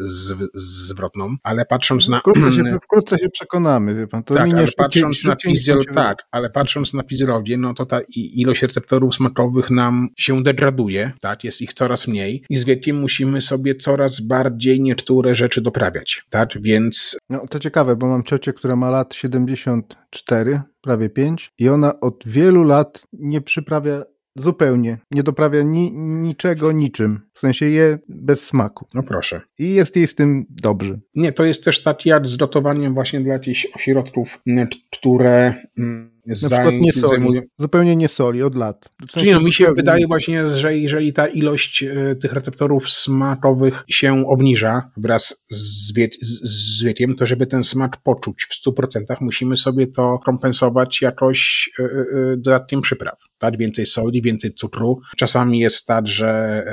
z, zwrotną, ale patrząc na... Wkrótce się, wkrótce się przekonamy, wie pan, to tak, ale patrząc na fizjologię, tak, ale patrząc na fizjologię, no to ta ilość receptorów smakowych nam się degraduje, tak, jest ich coraz mniej i z wiekiem musimy sobie coraz bardziej niektóre rzeczy doprawiać, tak, więc No to ciekawe, bo mam ciocię, która ma lat 74, prawie 5 i ona od wielu lat nie przyprawia zupełnie, nie doprawia ni, niczego niczym. W sensie je bez smaku. No proszę. I jest jej z tym dobrze. Nie, to jest też taki z dotowaniem właśnie dla jakichś ośrodków, które mm, na przykład nie soli, zajmują... zupełnie nie soli od lat. W sensie Czyli no, mi się wydaje właśnie, że jeżeli ta ilość e, tych receptorów smakowych się obniża wraz z, wie, z wiekiem, to żeby ten smak poczuć w 100% musimy sobie to kompensować jakoś e, e, dodatkiem przypraw. Dać więcej soli, więcej cukru. Czasami jest tak, że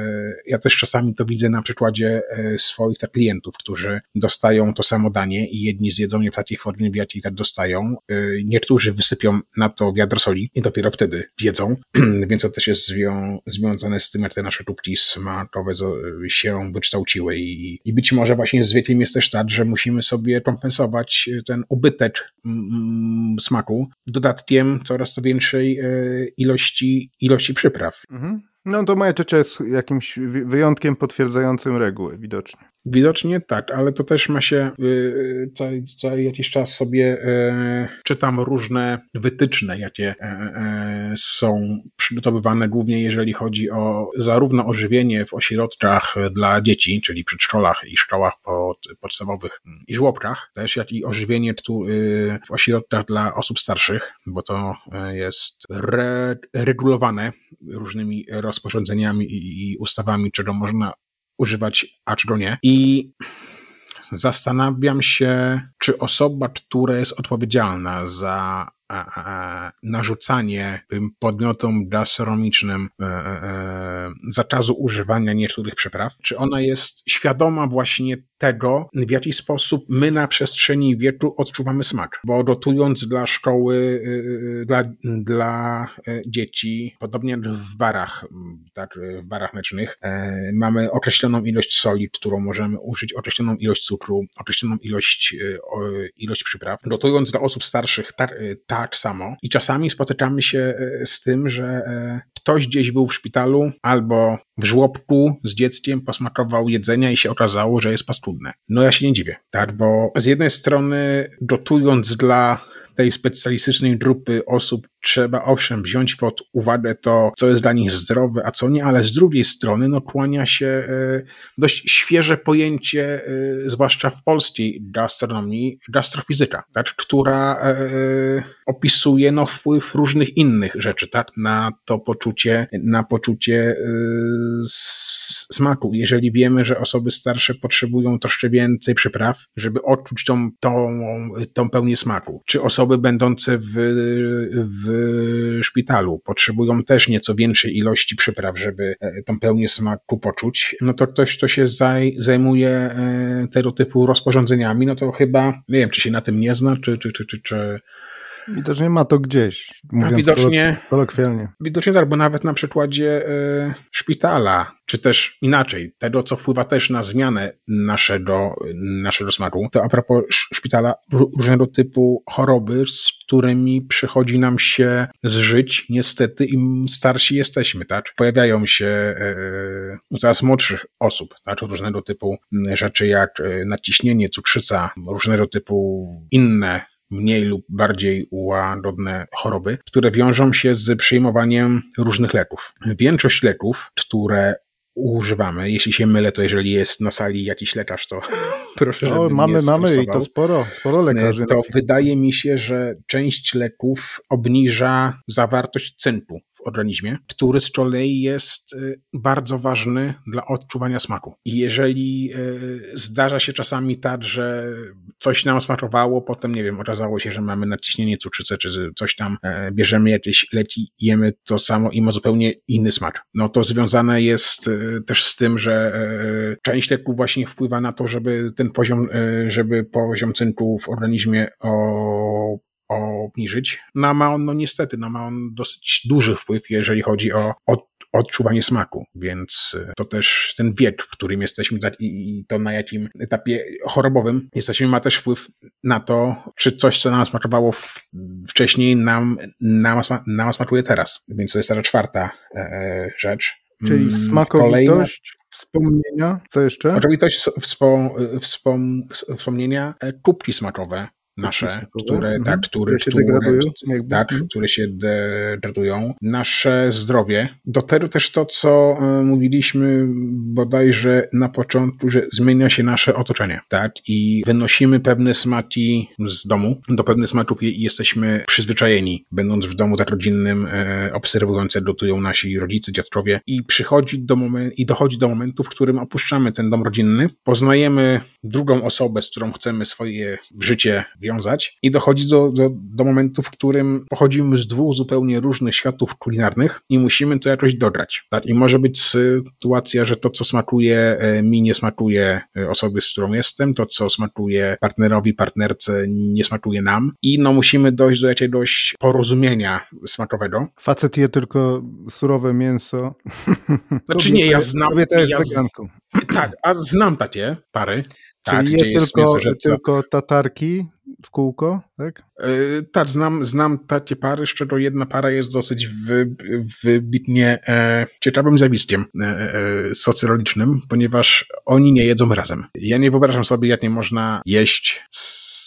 ja też czasami to widzę na przykładzie swoich tak klientów, którzy dostają to samo danie i jedni zjedzą je w takiej formie, w jakiej tak dostają. Niektórzy wysypią na to wiadro soli i dopiero wtedy wiedzą, więc to też jest zwią związane z tym, jak te nasze tubki smakowe się wykształciły i, i być może właśnie z wiekiem jest też tak, że musimy sobie kompensować ten ubytek mm, smaku dodatkiem coraz to większej e, ilości, ilości przypraw. Mhm. No to moja ciocia jest jakimś wyjątkiem potwierdzającym reguły, widocznie. Widocznie tak, ale to też ma się yy, co, jakiś czas sobie yy, czytam różne wytyczne, jakie yy, są przygotowywane głównie jeżeli chodzi o zarówno ożywienie w ośrodkach dla dzieci, czyli przedszkolach i szkołach pod, podstawowych i żłobkach, też jak i ożywienie tu, y, w ośrodkach dla osób starszych, bo to jest re, regulowane różnymi rozporządzeniami i, i ustawami, czego można używać, a czego nie. I zastanawiam się, czy osoba, która jest odpowiedzialna za narzucanie tym podmiotom gastronomicznym e, e, e, zakazu używania niektórych przypraw, czy ona jest świadoma właśnie tego, w jaki sposób my na przestrzeni wieku odczuwamy smak. Bo gotując dla szkoły, dla, dla dzieci, podobnie jak w barach, tak, w barach mlecznych, mamy określoną ilość soli, którą możemy użyć, określoną ilość cukru, określoną ilość, ilość przypraw. Gotując dla osób starszych, tak, tak samo. I czasami spotykamy się e, z tym, że e, ktoś gdzieś był w szpitalu albo w żłobku z dzieckiem, posmakował jedzenia i się okazało, że jest paskudne. No ja się nie dziwię, tak? Bo z jednej strony gotując dla tej specjalistycznej grupy osób trzeba owszem wziąć pod uwagę to, co jest dla nich zdrowe, a co nie, ale z drugiej strony no, kłania się e, dość świeże pojęcie, e, zwłaszcza w polskiej gastronomii, gastrofizyka, tak, która e, opisuje no, wpływ różnych innych rzeczy tak, na to poczucie, na poczucie smaku. Jeżeli wiemy, że osoby starsze potrzebują troszkę więcej przypraw, żeby odczuć tą, tą, tą pełnię smaku, czy osoby będące w, w szpitalu. Potrzebują też nieco większej ilości przypraw, żeby e, tą pełnię smaku poczuć, no to ktoś, kto się zaj, zajmuje e, tego typu rozporządzeniami, no to chyba, nie wiem, czy się na tym nie zna, czy, czy, czy, czy, czy Widocznie ma to gdzieś, mówiąc widocznie, kolokwialnie. Widocznie tak, bo nawet na przykładzie y, szpitala, czy też inaczej, tego, co wpływa też na zmianę naszego, naszego smaku, to a propos szpitala, różnego typu choroby, z którymi przychodzi nam się zżyć, niestety im starsi jesteśmy, tak? Pojawiają się y, u coraz młodszych osób, tak? Różnego typu rzeczy jak naciśnienie, cukrzyca, różnego typu inne mniej lub bardziej łagodne choroby, które wiążą się z przyjmowaniem różnych leków. Większość leków, które używamy. Jeśli się mylę, to jeżeli jest na sali jakiś lekarz, to proszę, żeby Mamy, mamy i to sporo, sporo lekarzy. To wydaje mi się, że część leków obniża zawartość cynku organizmie, który z kolei jest y, bardzo ważny dla odczuwania smaku. I jeżeli y, zdarza się czasami tak, że coś nam smakowało, potem, nie wiem, okazało się, że mamy nadciśnienie cukrzycy, czy coś tam, e, bierzemy jakieś leki, jemy to samo i ma zupełnie inny smak. No to związane jest y, też z tym, że e, część leków właśnie wpływa na to, żeby ten poziom, e, żeby poziom cynku w organizmie o obniżyć. No ma on, no niestety, no ma on dosyć duży wpływ, jeżeli chodzi o, o odczuwanie smaku, więc y, to też ten wiek, w którym jesteśmy i to na jakim etapie chorobowym jesteśmy, ma też wpływ na to, czy coś, co nam smakowało wcześniej, nam, nam, nam smakuje teraz. Więc to jest ta czwarta e, e, rzecz. Czyli mm, smakowitość, Kolejne... wspomnienia, co jeszcze? Smakowitość, wspom, wspom, wspomnienia, kubki smakowe nasze, które, mhm. tak, które, się które, tak, mhm. które się degradują, nasze zdrowie. Do tego też to, co e, mówiliśmy bodajże na początku, że zmienia się nasze otoczenie, tak, i wynosimy pewne smaki z domu, do pewnych smaków jesteśmy przyzwyczajeni, będąc w domu tak rodzinnym, e, obserwując, jak gotują nasi rodzice, dziadkowie. I przychodzi do momentu, i dochodzi do momentu, w którym opuszczamy ten dom rodzinny, poznajemy drugą osobę, z którą chcemy swoje życie wiązać i dochodzi do, do, do momentu, w którym pochodzimy z dwóch zupełnie różnych światów kulinarnych i musimy to jakoś dograć. Tak? I może być sytuacja, że to, co smakuje e, mi, nie smakuje e, osobie, z którą jestem, to, co smakuje partnerowi, partnerce, nie smakuje nam i no musimy dojść do jakiegoś porozumienia smakowego. Facet je tylko surowe mięso. Znaczy nie, ja znam... Kobieta ja, Tak, a znam takie pary. Tak, Czyli je tylko, tylko tatarki w kółko, tak? Yy, tak, znam, znam takie pary, z czego jedna para jest dosyć wy, wybitnie e, ciekawym zjawiskiem e, e, socjologicznym, ponieważ oni nie jedzą razem. Ja nie wyobrażam sobie, jak nie można jeść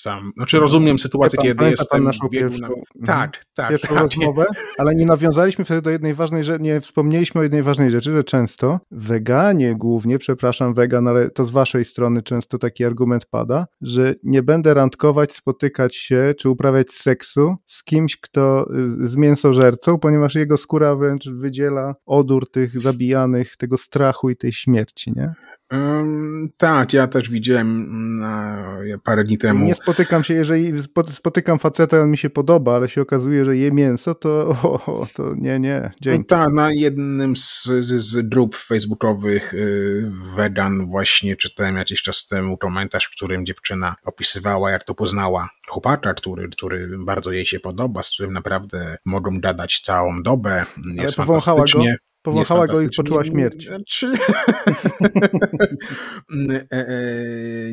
sam. Znaczy rozumiem sytuację, pan, kiedy jestem... Naszą pierwszą, na... Mhm. tak, tak, pierwszą tak. rozmowę, ale nie nawiązaliśmy wtedy do jednej ważnej rzeczy, nie wspomnieliśmy o jednej ważnej rzeczy, że często weganie głównie, przepraszam wegan, ale to z waszej strony często taki argument pada, że nie będę randkować, spotykać się, czy uprawiać seksu z kimś, kto z mięsożercą, ponieważ jego skóra wręcz wydziela odór tych zabijanych, tego strachu i tej śmierci, nie? Um, tak, ja też widziałem na, parę dni temu. Nie spotykam się, jeżeli spotykam faceta, on mi się podoba, ale się okazuje, że je mięso, to, o, to nie, nie, dzięki. No tak, na jednym z, z, z grup facebookowych y, vegan właśnie czytałem jakiś czas temu komentarz, w którym dziewczyna opisywała, jak to poznała chłopaka, który, który bardzo jej się podoba, z którym naprawdę mogą gadać całą dobę, jest fantastycznie. Powąchała go i poczuła śmierć. Znaczy... E, e,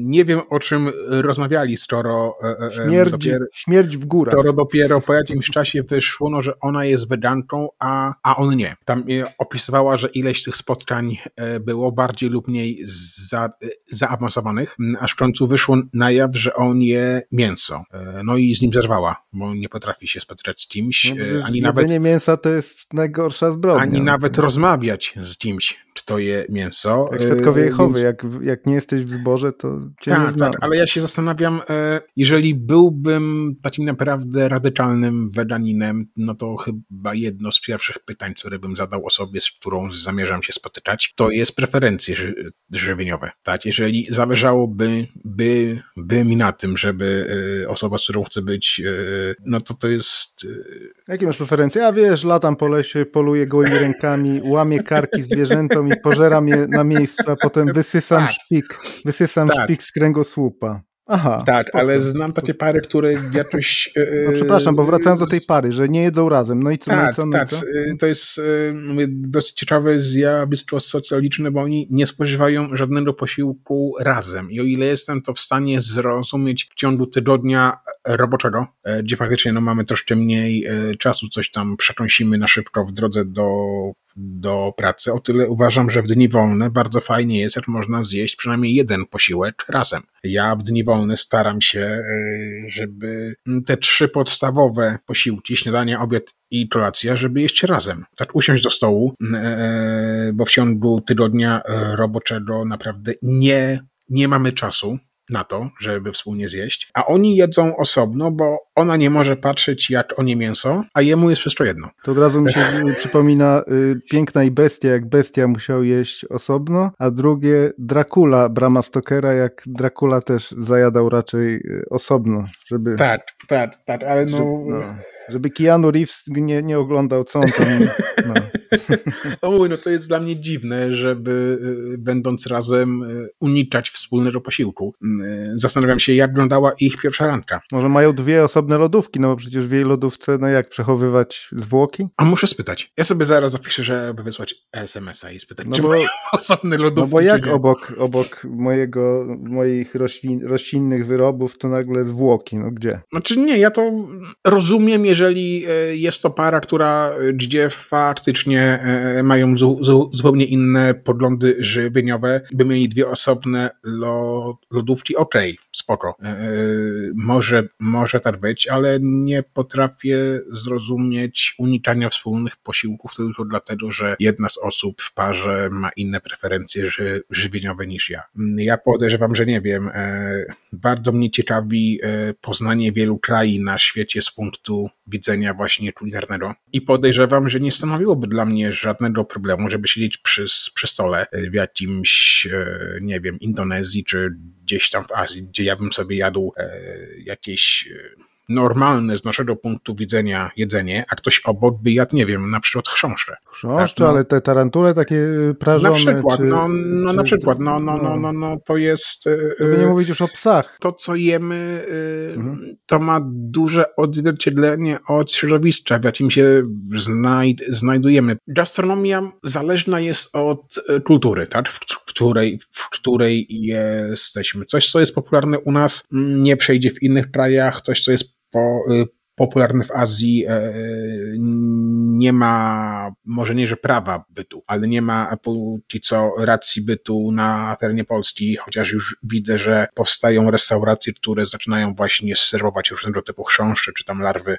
nie wiem, o czym rozmawiali, skoro e, śmierć, dopiero, śmierć w górę. Skoro dopiero po jakimś czasie wyszło, no, że ona jest weganką, a, a on nie. Tam opisywała, że ileś tych spotkań było bardziej lub mniej za, zaawansowanych, aż w końcu wyszło na jaw, że on je mięso. No i z nim zerwała, bo nie potrafi się spotkać z kimś. No, ani nawet mięsa to jest najgorsza zbrodnia. Ani nawet rozmawiać z kimś, czy to je mięso. Jak świadkowie e, Jehowy, jak, jak nie jesteś w zborze, to cię tak, nie znam. Tak, ale ja się zastanawiam, e, jeżeli byłbym takim naprawdę radykalnym weganinem, no to chyba jedno z pierwszych pytań, które bym zadał osobie, z którą zamierzam się spotykać, to jest preferencje ży żywieniowe. Tak? Jeżeli zależałoby by, by mi na tym, żeby e, osoba, z którą chcę być, no to to jest... Jakie masz preferencje? A wiesz, latam po lesie, poluję gołymi rękami, łamię karki zwierzętom i pożeram je na miejscu, a potem wysysam tak. szpik, wysysam tak. szpik z kręgosłupa. Aha. Tak, spoko. ale znam takie pary, które jakoś. No przepraszam, bo wracając do tej pary, że nie jedzą razem. No i co? Tak, no i co, no tak. co? Y, to jest mówię, dosyć ciekawe zjawisko socjologiczne, bo oni nie spożywają żadnego posiłku razem. I o ile jestem to w stanie zrozumieć w ciągu tygodnia roboczego, e, gdzie faktycznie no, mamy troszkę mniej e, czasu, coś tam przekąsimy na szybko w drodze do do pracy. O tyle uważam, że w dni wolne bardzo fajnie jest, jak można zjeść przynajmniej jeden posiłek razem. Ja w dni wolne staram się, e, żeby te trzy podstawowe posiłki, śniadanie, obiad i kolacja, żeby jeść razem. Tak usiąść do stołu, e, bo w ciągu tygodnia roboczego naprawdę nie, nie mamy czasu na to, żeby wspólnie zjeść, a oni jedzą osobno, bo ona nie może patrzeć, jak oni mięso, a jemu jest wszystko jedno. To od razu mi się przypomina y, Piękna i Bestia, jak Bestia musiał jeść osobno, a drugie Dracula Brama Stokera, jak Dracula też zajadał raczej y, osobno, żeby... Tak, tak, tak, ale no... no żeby Keanu Reeves nie, nie oglądał, co on tam... No. Oj, no to jest dla mnie dziwne, żeby y, będąc razem y, unikać wspólnego posiłku. Y, zastanawiam się, jak wyglądała ich pierwsza randka. Może mają dwie osobne lodówki, no bo przecież w jej lodówce, no jak przechowywać zwłoki? A muszę spytać. Ja sobie zaraz zapiszę, żeby wysłać SMS-a i spytać, no czy bo, mają osobne lodówki, No bo jak obok, obok mojego, moich roślin, roślinnych wyrobów to nagle zwłoki, no gdzie? Znaczy nie, ja to rozumiem, jeżeli e, jest to para, która, gdzie faktycznie mają zu, zu, zupełnie inne podglądy żywieniowe, by mieli dwie osobne lodówki, okej, okay, spoko. Może, może tak być, ale nie potrafię zrozumieć unikania wspólnych posiłków tylko dlatego, że jedna z osób w parze ma inne preferencje ży, żywieniowe niż ja. Ja podejrzewam, że nie wiem, bardzo mnie ciekawi poznanie wielu krain na świecie z punktu widzenia właśnie kulinarnego i podejrzewam, że nie stanowiłoby dla mnie żadnego problemu, żeby siedzieć przy, przy stole w jakimś, e, nie wiem, Indonezji czy gdzieś tam w Azji, gdzie ja bym sobie jadł e, jakieś e, normalne z naszego punktu widzenia jedzenie, a ktoś obok by jadł, nie wiem, na przykład chrząszcze. Chrząszcze, tak, no. ale te tarantule takie y, prażone. Na przykład, czy, no, no czy, na przykład, no, no, no, no, no to jest... Y, Żeby nie mówić już o psach. To, co jemy, y, mhm. to ma duże odzwierciedlenie od środowiska, w jakim się znajd znajdujemy. Gastronomia zależna jest od kultury, tak? W, w, której, w której jesteśmy. Coś, co jest popularne u nas, nie przejdzie w innych krajach, coś, co jest po, y, popularny w Azji, e, nie ma, może nie, że prawa bytu, ale nie ma póki co racji bytu na terenie Polski, chociaż już widzę, że powstają restauracje, które zaczynają właśnie serwować różnego typu chrząszcze, czy tam larwy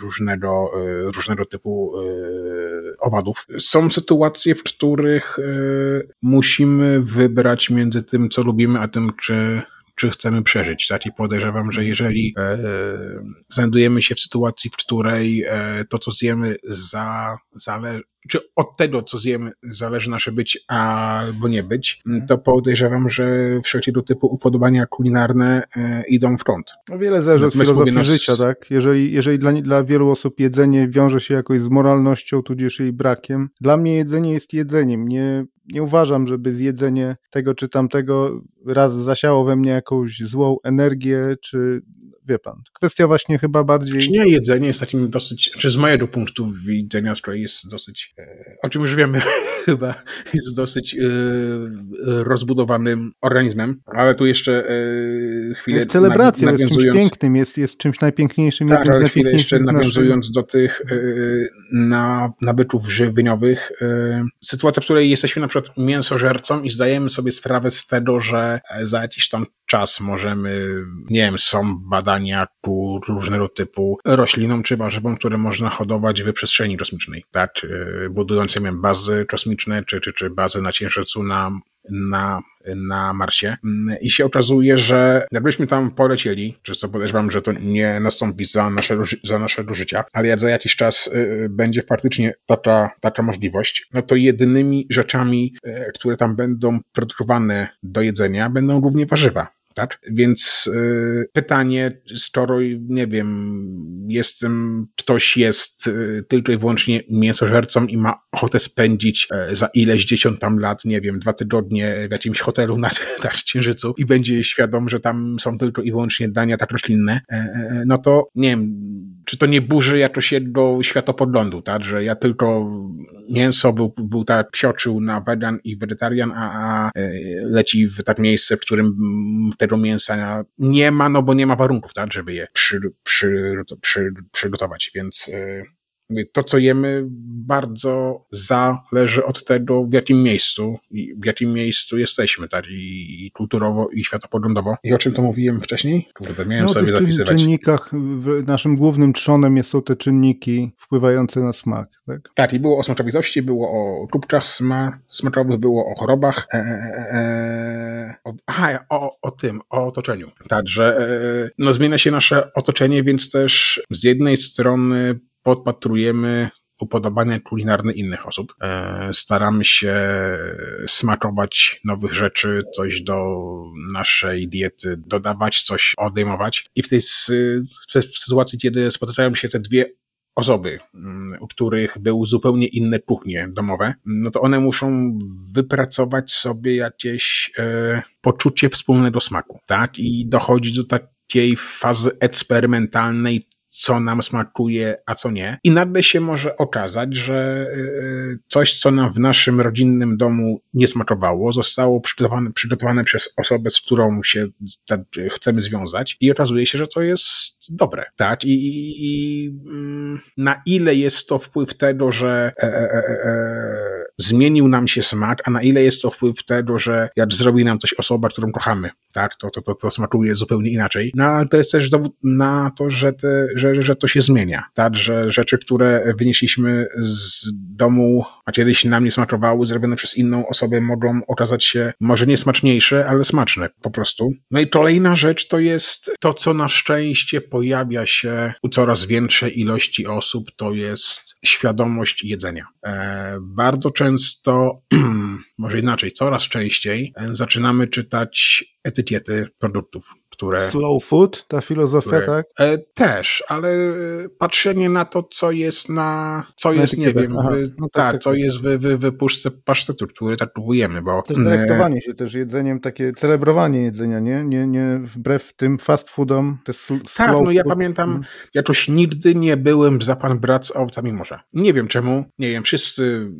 różnego, e, różnego typu e, owadów. Są sytuacje, w których musimy wybrać między tym, co lubimy, a tym, czy czy chcemy przeżyć. Tak? I podejrzewam, że jeżeli e, znajdujemy się w sytuacji, w której e, to, co zjemy, za, zale, czy od tego, co zjemy, zależy nasze być albo nie być, mhm. to podejrzewam, że wszelkiego typu upodobania kulinarne e, idą w front. No wiele zależy od filozofii nas... życia, tak? Jeżeli, jeżeli dla, dla wielu osób jedzenie wiąże się jakoś z moralnością, tudzież jej brakiem, dla mnie jedzenie jest jedzeniem. Nie, nie uważam, żeby zjedzenie tego czy tamtego raz zasiało we mnie jakąś złą energię, czy wie pan. Kwestia właśnie chyba bardziej... Czy nie jedzenie jest takim dosyć, czy z mojego punktu widzenia z kolei jest dosyć, e, o czym już wiemy chyba, jest dosyć e, rozbudowanym organizmem, ale tu jeszcze e, chwilę... Jest celebracją, jest czymś pięknym, jest, jest czymś najpiękniejszym. Tak, ale chwilę jeszcze nawiązując do tych na, nabytów żywieniowych, sytuacja, w której jesteśmy na przykład mięsożercą i zdajemy sobie sprawę z tego, że za jakiś tam czas możemy, nie wiem, są badania ku różnego typu roślinom czy warzywom, które można hodować w przestrzeni kosmicznej, tak? Budując, nie wiem, bazy kosmiczne, czy, czy, czy bazy na Księżycu, na, na na Marsie i się okazuje, że jakbyśmy tam polecieli, czy co podejrzewam, że to nie nastąpi za naszego, za naszego życia, ale jak za jakiś czas y, będzie faktycznie taka, taka możliwość, no to jedynymi rzeczami, y, które tam będą produkowane do jedzenia, będą głównie warzywa tak? Więc y, pytanie, skoro, nie wiem, jestem, ktoś jest y, tylko i wyłącznie mięsożercą i ma ochotę spędzić y, za ileś dziesiąt tam lat, nie wiem, dwa tygodnie w jakimś hotelu na, na Księżycu i będzie świadom, że tam są tylko i wyłącznie dania tak roślinne, e, e, no to nie wiem, czy to nie burzy jakoś jego światopoglądu, tak? Że ja tylko mięso był, był tak psioczył na wegan i wegetarian, a, a leci w tak miejsce, w którym te tego mięsa nie ma, no bo nie ma warunków, tak, żeby je przy, przy, przy, przygotować, więc y, to, co jemy, bardzo zależy od tego, w jakim miejscu, w jakim miejscu jesteśmy, tak, i, i kulturowo, i światopoglądowo. I o czym to mówiłem wcześniej? Kurde, miałem no, sobie zapisywać. W czynnikach, naszym głównym trzonem są te czynniki wpływające na smak, tak? Tak, i było o smakowitości, było o kubczach sma, smakowych, było o chorobach, e, e, e, o, aha, o, o tym, o otoczeniu. Także, e, no, zmienia się nasze otoczenie, więc też z jednej strony podpatrujemy upodobania kulinarne innych osób. E, staramy się smakować nowych rzeczy, coś do naszej diety dodawać, coś odejmować. I w tej w sytuacji, kiedy spotykają się te dwie osoby, mm, u których były zupełnie inne kuchnie domowe, no to one muszą wypracować sobie jakieś e, poczucie wspólnego smaku, tak? I dochodzić do takiej fazy eksperymentalnej, co nam smakuje, a co nie. I nagle się może okazać, że y, coś, co nam w naszym rodzinnym domu nie smakowało, zostało przygotowane, przygotowane przez osobę, z którą się tak, chcemy związać i okazuje się, że to jest dobre, tak? I, i, i mm, na ile jest to wpływ tego, że e, e, e, e zmienił nam się smak, a na ile jest to wpływ tego, że jak zrobi nam coś osoba, którą kochamy, tak, to, to, to, to smakuje zupełnie inaczej. No, ale to jest też dowód na to, że, te, że, że to się zmienia, tak, że rzeczy, które wynieśliśmy z domu, a kiedyś nam nie smakowały, zrobione przez inną osobę, mogą okazać się może nie smaczniejsze, ale smaczne po prostu. No i kolejna rzecz to jest to, co na szczęście pojawia się u coraz większej ilości osób, to jest świadomość jedzenia. E, bardzo często, może inaczej, coraz częściej zaczynamy czytać etykiety produktów które... Slow food, ta filozofia, które, tak? E, też, ale e, patrzenie na to, co jest na, co na jest, nie wiem, no tak, tak, co tak. jest w, w, w puszce pasztetu, który tak próbujemy, bo... Też delektowanie się też jedzeniem, takie celebrowanie jedzenia, nie? Nie, nie wbrew tym fast foodom, te sl Tak, no ja pamiętam, hmm. jakoś nigdy nie byłem za pan brat z owcami morza. Nie wiem czemu, nie wiem, wszyscy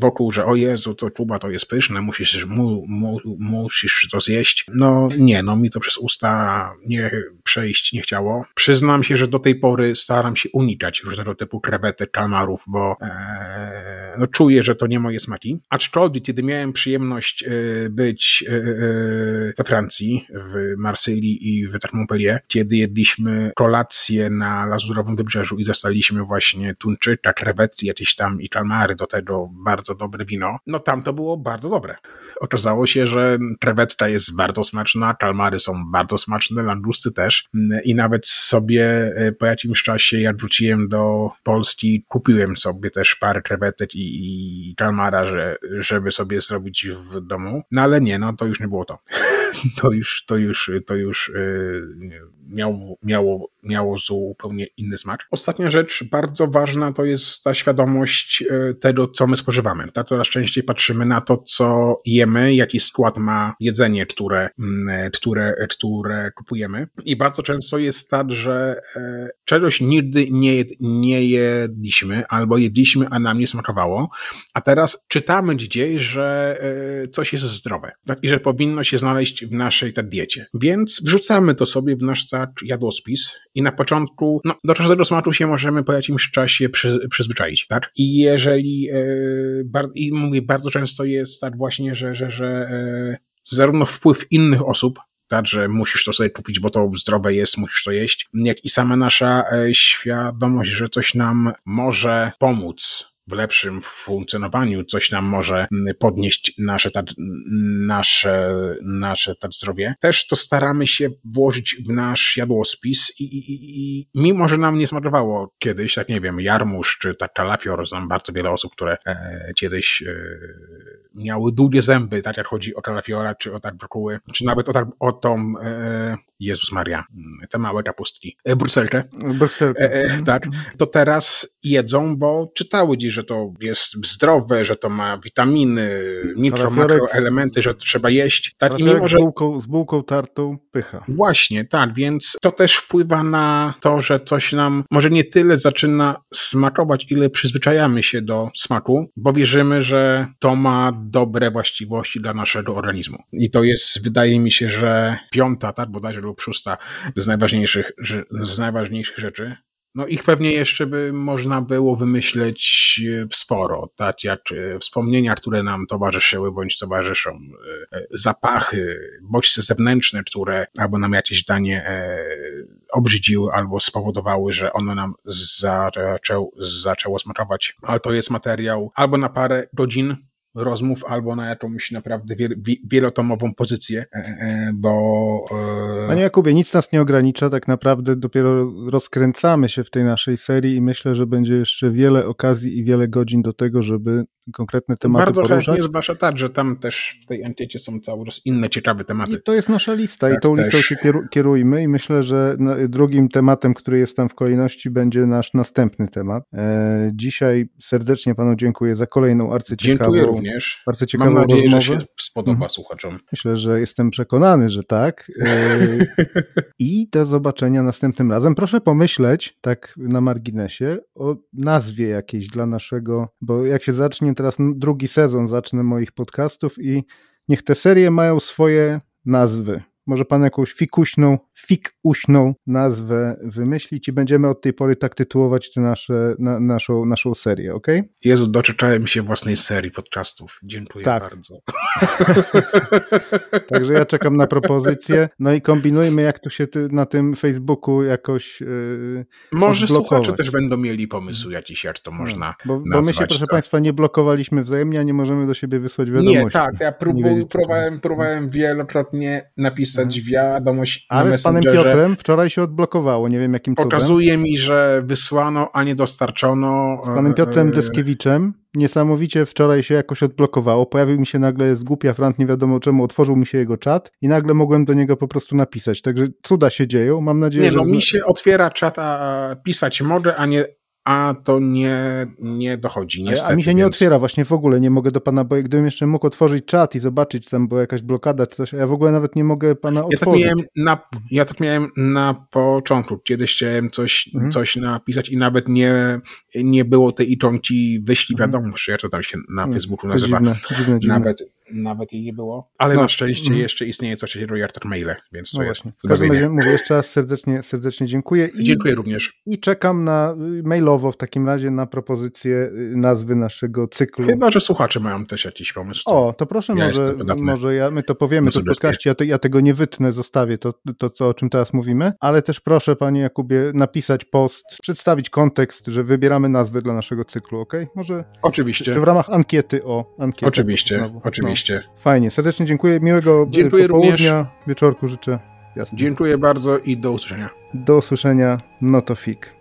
wokół, że o Jezu, to Kuba to jest pyszne, musisz, mu, mu, musisz to zjeść. No nie, no mi to przez usta nie przejść nie chciało. Przyznam się, że do tej pory staram się unikać różnego typu krewetek, kalmarów, bo e, no czuję, że to nie moje smaki. Aczkolwiek, kiedy miałem przyjemność e, być e, e we Francji, w Marsylii i w Montpellier, kiedy jedliśmy kolację na Lazurowym Wybrzeżu i dostaliśmy właśnie tuńczyka, krewetki jakieś tam i kalmary do tego bardzo dobre wino, no tam to było bardzo dobre. Okazało się, że krewetka jest bardzo smaczna, kalmary są bardzo smaczne, langusty też i nawet sobie e, po jakimś czasie, jak wróciłem do Polski, kupiłem sobie też parę krewetek i, i kalmara, że, żeby sobie zrobić w domu, no ale nie, no to już nie było to. to już, to już, to już yy, miało, miało, miało zupełnie inny smak. Ostatnia rzecz bardzo ważna to jest ta świadomość e, tego, co my spożywamy. Ta coraz częściej patrzymy na to, co jemy, jaki skład ma jedzenie, które, mm, które, które kupujemy. I bardzo często jest tak, że e, czegoś nigdy nie, nie jedliśmy, albo jedliśmy, a nam nie smakowało, a teraz czytamy gdzieś, że e, coś jest zdrowe tak? i że powinno się znaleźć w naszej tak diecie. Więc wrzucamy to sobie w nasz jadłospis i na początku, no, do każdego smatu się możemy po jakimś czasie przy, przyzwyczaić, tak? I jeżeli, e, bar, i mówię, bardzo często jest tak właśnie, że, że, że e, zarówno wpływ innych osób, tak, że musisz to sobie kupić, bo to zdrowe jest, musisz to jeść, jak i sama nasza e, świadomość, że coś nam może pomóc w lepszym funkcjonowaniu, coś nam może mm, podnieść nasze, nasze, nasze zdrowie. Też to staramy się włożyć w nasz jadłospis i, i, i mimo, że nam nie smakowało kiedyś, tak nie wiem, jarmuż czy tak kalafior, znam bardzo wiele osób, które e, kiedyś e, miały długie zęby, tak jak chodzi o kalafiora, czy o tak brokuły, czy nawet o, tak, o tą e, Jezus Maria, te małe kapustki, e, brukselkę. Brukselkę. E, e, tak, to teraz jedzą, bo czytały dziś, że to jest zdrowe, że to ma witaminy, mikro, makroelementy, że trzeba jeść. Tak, i mimo, że... z, bułką, z bułką tartą pycha. Właśnie, tak, więc to też wpływa na to, że coś nam może nie tyle zaczyna smakować, ile przyzwyczajamy się do smaku, bo wierzymy, że to ma dobre właściwości dla naszego organizmu. I to jest, wydaje mi się, że piąta, tak, bodajże lub szósta z najważniejszych, z najważniejszych rzeczy. No ich pewnie jeszcze by można było wymyśleć e, sporo, tak jak e, wspomnienia, które nam towarzyszyły bądź towarzyszą, e, zapachy, bodźce zewnętrzne, które albo nam jakieś danie obrzydziły albo spowodowały, że ono nam zaczęło, zaczęło smakować. Ale to jest materiał albo na parę godzin, rozmów albo na jakąś naprawdę wielotomową pozycję, e, e, bo... E, Panie Jakubie, nic nas nie ogranicza, tak naprawdę dopiero rozkręcamy się w tej naszej serii i myślę, że będzie jeszcze wiele okazji i wiele godzin do tego, żeby konkretne tematy Bardzo poruszać. chętnie, zwłaszcza tak, że tam też w tej ankiecie są cały czas inne ciekawe tematy. I to jest nasza lista tak, i tą też. listą się kierujmy i myślę, że drugim tematem, który jest tam w kolejności będzie nasz następny temat. Dzisiaj serdecznie panu dziękuję za kolejną arcyciekawą również. Bardzo ciekawą Mam nadzieję, rozmowę. że się spodoba Mhm. słuchaczom. Myślę, że jestem przekonany, że tak. Yy, I do zobaczenia następnym razem. Proszę pomyśleć, tak na marginesie, o nazwie jakiejś dla naszego, bo jak się zacznie teraz drugi sezon, zacznę moich podcastów i niech te serie mają swoje nazwy. Może pan jakąś fikuśną, fikuśną nazwę wymyślić i będziemy od tej pory tak tytułować te nasze, na, naszą, naszą serię, ok? Jezu, doczekałem się własnej serii podcastów. Dziękuję Tak. bardzo. Także ja czekam na propozycję. No i kombinujmy, jak tu się ty, na tym Facebooku jakoś. Yy, Może odblokować. słuchacze też będą mieli pomysł jakiś, jak to można bo, bo my się, proszę tak. Państwa, nie blokowaliśmy wzajemnie, a nie możemy do siebie wysłać wiadomości. Nie, tak, ja próbu, próbowałem, próbowałem wielokrotnie napisać wiadomość na Ale z panem Messengerze. Piotrem wczoraj się odblokowało, nie wiem jakim cudem. Pokazuje mi, że wysłano, a nie dostarczono. Z panem Piotrem e, Deskiewiczem niesamowicie wczoraj się jakoś odblokowało. Pojawił mi się nagle z głupia frant, nie wiadomo czemu, otworzył mi się jego czat i nagle mogłem do niego po prostu napisać. Także cuda się dzieją. Mam nadzieję, Nie, że. no zna- mi się otwiera czat, a pisać mogę, a nie, a to nie, nie dochodzi. Niestety, A mi się nie więc- otwiera właśnie w ogóle, nie mogę do pana, bo gdybym jeszcze mógł otworzyć czat i zobaczyć, czy tam była jakaś blokada czy coś, a ja w ogóle nawet nie mogę pana Ja tak, otworzyć. miałem na, ja tak miałem na początku. Kiedyś chciałem coś, Mhm. coś napisać i nawet nie, nie było tej ikonki wyślij Mhm. wiadomość, jak to tam się na Facebooku nazywa. dziwne, dziwne, dziwne. Nawet, nawet jej nie było. Ale No. na szczęście Mhm. jeszcze istnieje coś takiego jak tak maile, więc to No jest. W każdym razie mówię jeszcze raz serdecznie, serdecznie dziękuję i, Dziękuję również. i czekam na y, mailowo w takim razie na propozycję y, nazwy naszego cyklu. Chyba, że słuchacze mają też jakiś pomysł. O, to proszę, Ja może, może ja, my to powiemy w podcaście, ja, to, ja tego nie wytnę, zostawię to, to, to, o czym teraz mówimy, ale też proszę panie Jakubie napisać post, przedstawić kontekst, że wybieramy nazwę dla naszego cyklu, ok? Może Oczywiście. czy w ramach ankiety o ankietę. Oczywiście, znowu. oczywiście. Fajnie, serdecznie dziękuję, miłego y, Dziękuję popołudnia, wieczorku życzę. Jasne. Dziękuję bardzo i do usłyszenia. Do usłyszenia, no to fik.